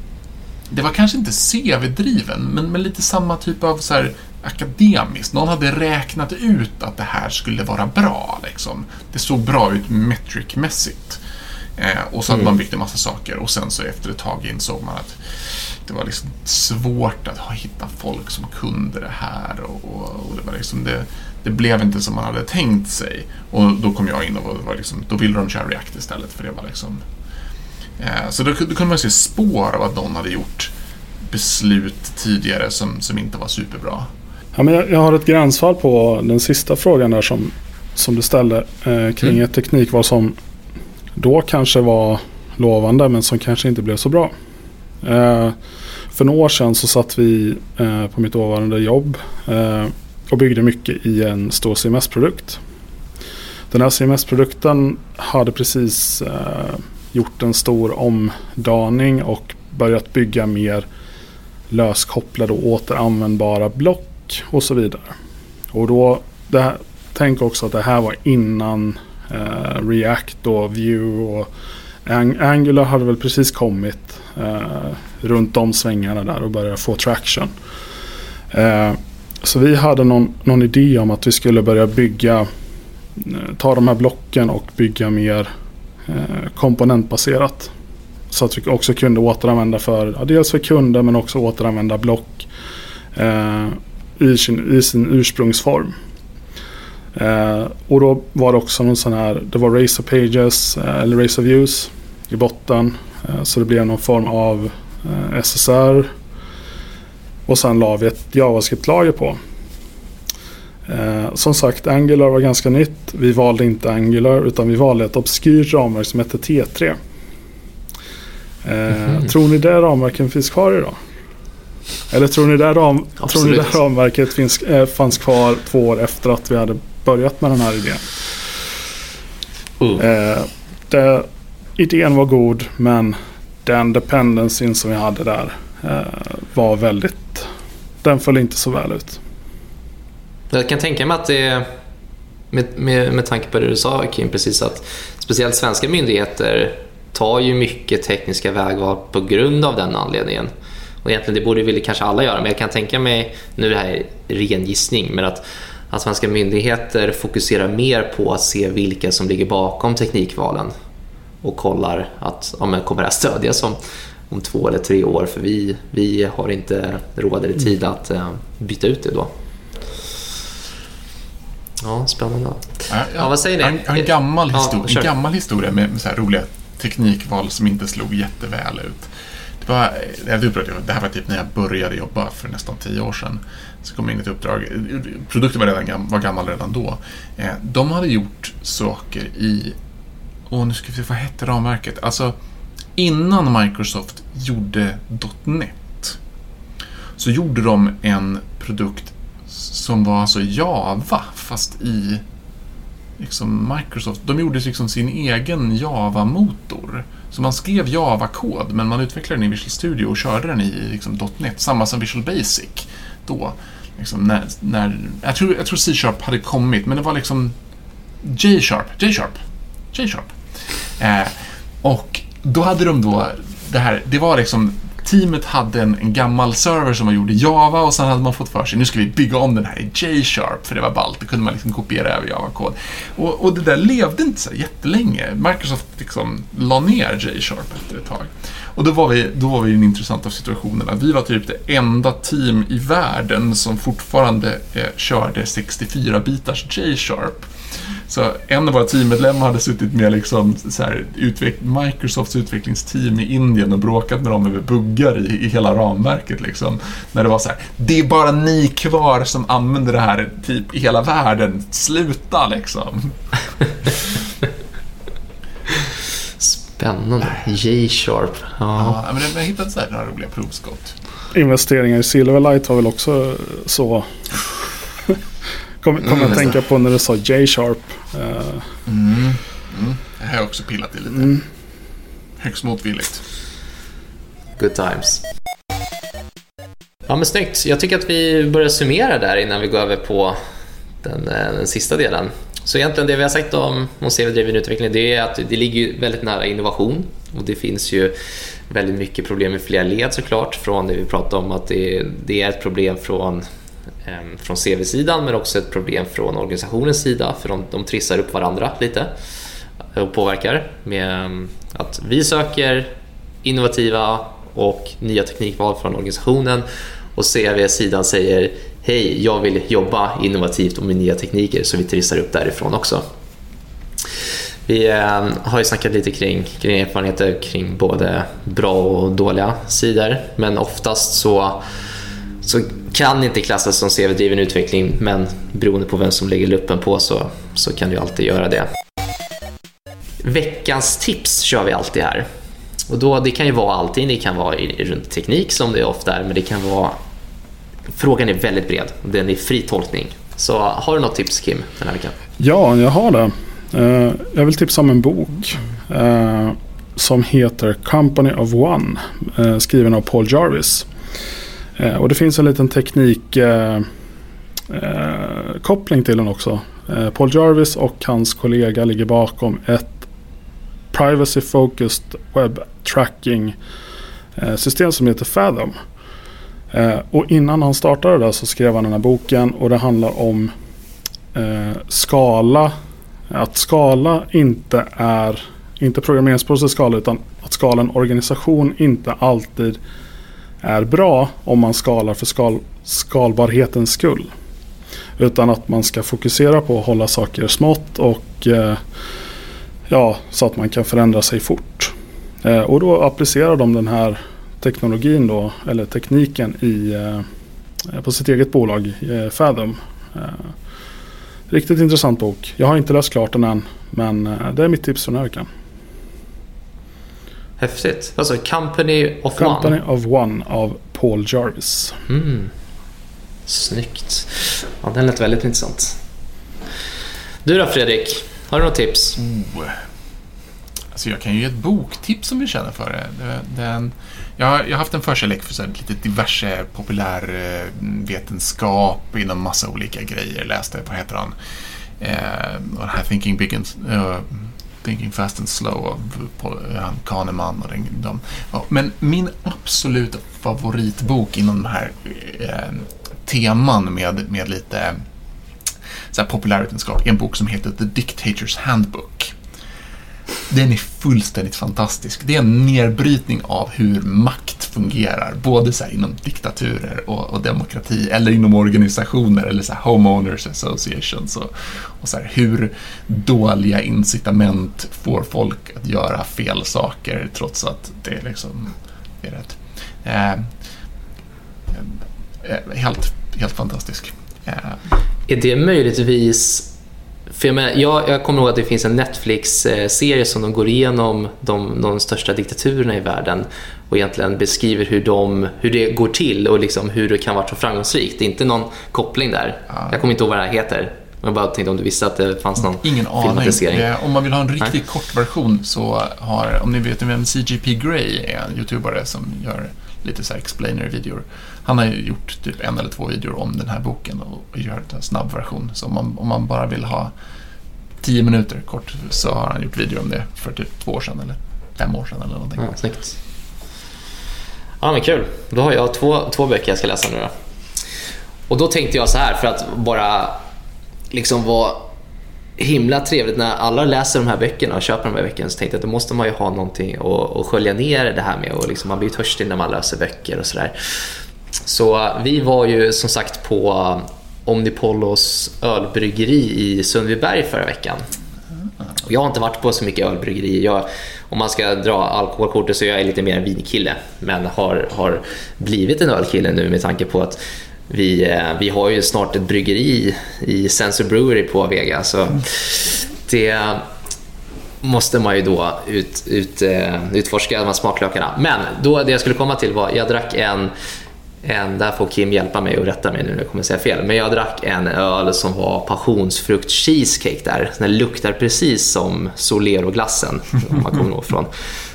Det var kanske inte CV-driven, men, men lite samma typ av så här, akademiskt. Någon hade räknat ut att det här skulle vara bra. Liksom. Det såg bra ut metric-mässigt. Eh, och så hade mm. man byggt en massa saker och sen så efter ett tag insåg man att det var liksom svårt att hitta folk som kunde det här och, och, och det, var liksom det, det, blev inte som man hade tänkt sig. Och då kom jag in och var liksom, då ville de köra React istället för det var liksom... Eh, så då, kunde man se spår av att någon hade gjort beslut tidigare som, som inte var superbra. Ja, men jag, jag har ett gränsfall på den sista frågan där som, som du ställde eh, kring mm. ett teknikval som då kanske var lovande men som kanske inte blev så bra. Eh, för några år sedan så satt vi eh, på mitt dåvarande jobb eh, och byggde mycket i en stor CMS-produkt. Den här CMS-produkten hade precis eh, gjort en stor omdaning och börjat bygga mer löskopplade och återanvändbara block och så vidare. Och då, det här, tänk också att det här var innan eh, React och Vue och Ang Angular hade väl precis kommit eh, runt de svängarna där och började få traction. Eh, så vi hade någon, någon idé om att vi skulle börja bygga, eh, ta de här blocken och bygga mer Eh, komponentbaserat. Så att vi också kunde återanvända för, ja, dels för kunder men också återanvända block eh, i, sin, i sin ursprungsform. Eh, och då var det också någon sån här, det var Racer Pages eh, eller of Views i botten. Eh, så det blev någon form av eh, SSR. Och sen la vi ett JavaScript-lager på. Eh, som sagt, Angular var ganska nytt. Vi valde inte Angular utan vi valde ett obskyrt ramverk som hette T3. Mm. Tror ni det ramverket finns kvar idag? Eller tror ni det, ram, tror ni det ramverket finns, äh, fanns kvar två år efter att vi hade börjat med den här idén. Mm. Eh, det, idén var god men den dependencyn som vi hade där eh, var väldigt... Den föll inte så väl ut. Jag kan tänka mig att det med, med, med tanke på det du sa Kim, precis att speciellt svenska myndigheter tar ju mycket tekniska vägval på grund av den anledningen. Och egentligen det borde väl kanske alla göra, men jag kan tänka mig, nu är det här ren gissning, men att att svenska myndigheter fokuserar mer på att se vilka som ligger bakom teknikvalen och kollar att ja, men kommer det här stödjas om, om två eller tre år för vi, vi har inte råd eller tid att eh, byta ut det då. Ja, spännande. Ja, ja, vad säger ni? En, en gammal, histor ja, en gammal historia med, med så här roliga teknikval som inte slog jätteväl ut. Det, var, det här var typ när jag började jobba för nästan tio år sedan. Så kom jag in ett uppdrag. Produkten var, redan, var gammal redan då. Eh, de hade gjort saker i... Åh, nu ska vi se, vad hette ramverket? Alltså, innan Microsoft gjorde .NET så gjorde de en produkt som var alltså Java fast i liksom Microsoft, de gjorde liksom sin egen Java-motor. Så man skrev Java-kod, men man utvecklade den i Visual Studio och körde den i liksom .NET, samma som Visual Basic då. Liksom när, när, jag tror, jag tror C-sharp hade kommit, men det var liksom J-sharp, J-sharp, J-sharp. Eh, och då hade de då det här, det var liksom Teamet hade en, en, gammal server som var gjord i Java och sen hade man fått för sig nu ska vi bygga om den här i J-sharp för det var ballt, då kunde man liksom kopiera över Java-kod. Och, och, det där levde inte så jättelänge. Microsoft liksom la ner J-sharp efter ett tag. Och då var, vi, då var vi i den intressanta situationen att vi var typ det enda team i världen som fortfarande eh, körde 64-bitars J-sharp. Så en av våra teammedlemmar hade suttit med liksom så här, utveck Microsofts utvecklingsteam i Indien och bråkat med dem över buggar i, i hela ramverket. Liksom. När det var så här, det är bara ni kvar som använder det här typ i hela världen. Sluta liksom. Spännande. J-sharp. Ja. ja, men jag har hittat så här några roliga provskott. Investeringar i Silverlight har väl också så *laughs* Kommer kom mm, att tänka på när du sa J-sharp. Uh. Mm. Mm. Det här har jag också pillat i lite. Mm. Högst motvilligt. Good times. Ja men snyggt. Jag tycker att vi börjar summera där innan vi går över på den, eh, den sista delen. Så egentligen det vi har sagt om, om CV-driven utveckling det är att det ligger väldigt nära innovation och det finns ju väldigt mycket problem i flera led såklart från det vi pratade om att det, det är ett problem från Ehm, från CV-sidan men också ett problem från organisationens sida för de, de trissar upp varandra lite och påverkar med ehm, att vi söker innovativa och nya teknikval från organisationen och CV-sidan säger hej, jag vill jobba innovativt och med nya tekniker så vi trissar upp därifrån också. Vi ehm, har ju snackat lite kring, kring erfarenheter kring både bra och dåliga sidor men oftast så så kan inte klassas som CV-driven utveckling men beroende på vem som lägger luppen på så, så kan du alltid göra det. Veckans tips kör vi alltid här. Och då, det kan ju vara allting, det kan vara runt teknik som det ofta är men det kan vara Frågan är väldigt bred, den är fri tolkning. Så har du något tips Kim den här veckan? Ja, jag har det. Eh, jag vill tipsa om en bok eh, som heter Company of One eh, skriven av Paul Jarvis. Eh, och det finns en liten teknikkoppling eh, eh till den också. Eh, Paul Jarvis och hans kollega ligger bakom ett Privacy Focused Web Tracking eh, system som heter Fathom. Och innan han startade det så skrev han den här boken och det handlar om skala. Att skala inte är, inte programmeringsprocess skala utan att skala en organisation inte alltid är bra om man skalar för skal, skalbarhetens skull. Utan att man ska fokusera på att hålla saker smått och eh, ja, så att man kan förändra sig fort. Eh, och då applicerar de den här teknologin då, eller tekniken i, eh, på sitt eget bolag eh, Fathom. Eh, riktigt intressant bok. Jag har inte läst klart den än men eh, det är mitt tips för den här veckan. Häftigt. Alltså Company of Company One. Company of One av Paul Jarvis. Mm. Snyggt. Ja, den lät väldigt intressant. Du då Fredrik? Har du något tips? Oh. Alltså jag kan ju ge ett boktips om vi känner för det. Den, jag, har, jag har haft en förkärlek för så lite diverse populärvetenskap inom massa olika grejer. Läste, vad heter han? Eh, den här Thinking Big and, uh, Thinking Fast and Slow av eh, han Kahneman och den, de. Ja, men min absoluta favoritbok inom de här eh, teman med, med lite eh, så här, populärvetenskap är en bok som heter The Dictator's Handbook. Den är fullständigt fantastisk. Det är en nedbrytning av hur makt fungerar, både så inom diktaturer och, och, demokrati, eller inom organisationer, eller så homeowners associations. Och, och så här, hur dåliga incitament får folk att göra fel saker trots att det liksom är rätt. Eh, eh, eh, helt, helt fantastisk. Eh. Är det möjligtvis för jag, menar, jag, jag kommer ihåg att det finns en Netflix-serie som de går igenom de, de största diktaturerna i världen och egentligen beskriver hur, de, hur det går till och liksom hur det kan vara så framgångsrikt. Det är inte någon koppling där. Ja. Jag kommer inte ihåg vad det här heter. Jag bara tänkte om du visste att det fanns någon Ingen aning. filmatisering. Eh, Om man vill ha en riktigt kort version så har, om ni vet vem CGP Grey är, en youtubare som gör lite så explainer-videor. Han har ju gjort typ en eller två videor om den här boken och gör en snabb version. Så om man, om man bara vill ha tio minuter kort så har han gjort video om det för typ två år sedan eller fem år sedan eller någonting. Ja, snyggt. Ja, men kul. Då har jag två, två böcker jag ska läsa nu då. Och då tänkte jag så här, för att bara liksom vara himla trevligt när alla läser de här böckerna och köper de här böckerna så tänkte jag att då måste man ju ha någonting att, att skölja ner det här med och liksom, man blir ju törstig när man läser böcker och sådär. Så vi var ju som sagt på Omnipollos ölbryggeri i Sundbyberg förra veckan. Och Jag har inte varit på så mycket ölbryggeri. Jag, om man ska dra alkoholkortet så är jag lite mer en vinkille. Men har, har blivit en ölkille nu med tanke på att vi, eh, vi har ju snart ett bryggeri i Sensor Brewery på Vega. Så det måste man ju då ut, ut, eh, utforska de här smaklökarna. Men då, det jag skulle komma till var, jag drack en en, där får Kim hjälpa mig och rätta mig nu när jag kommer säga fel. Men jag drack en öl som var passionsfrukt cheesecake där. Den luktar precis som Solero-glassen, om man kommer ihåg från,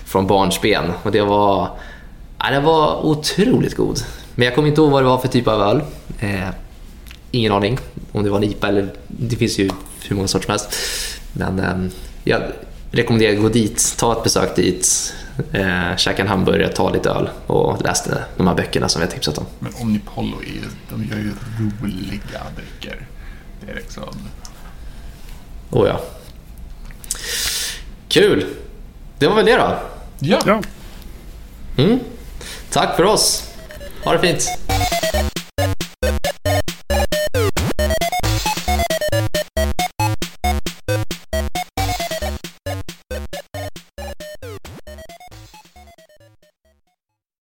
från barnsben. Och det var, ja, det var otroligt god. Men jag kommer inte ihåg vad det var för typ av öl. Eh, ingen aning om det var en IPA eller det finns ju hur många sorter som helst. Men eh, jag rekommenderar att gå dit, ta ett besök dit, eh, käka en hamburgare, ta lite öl och läste de här böckerna som vi har tipsat om. Men Omnipollo, är, de gör ju roliga drycker. Det är liksom... Oh ja. Kul! Det var väl det då. Ja, Ja. Mm. Tack för oss. Ha det fint.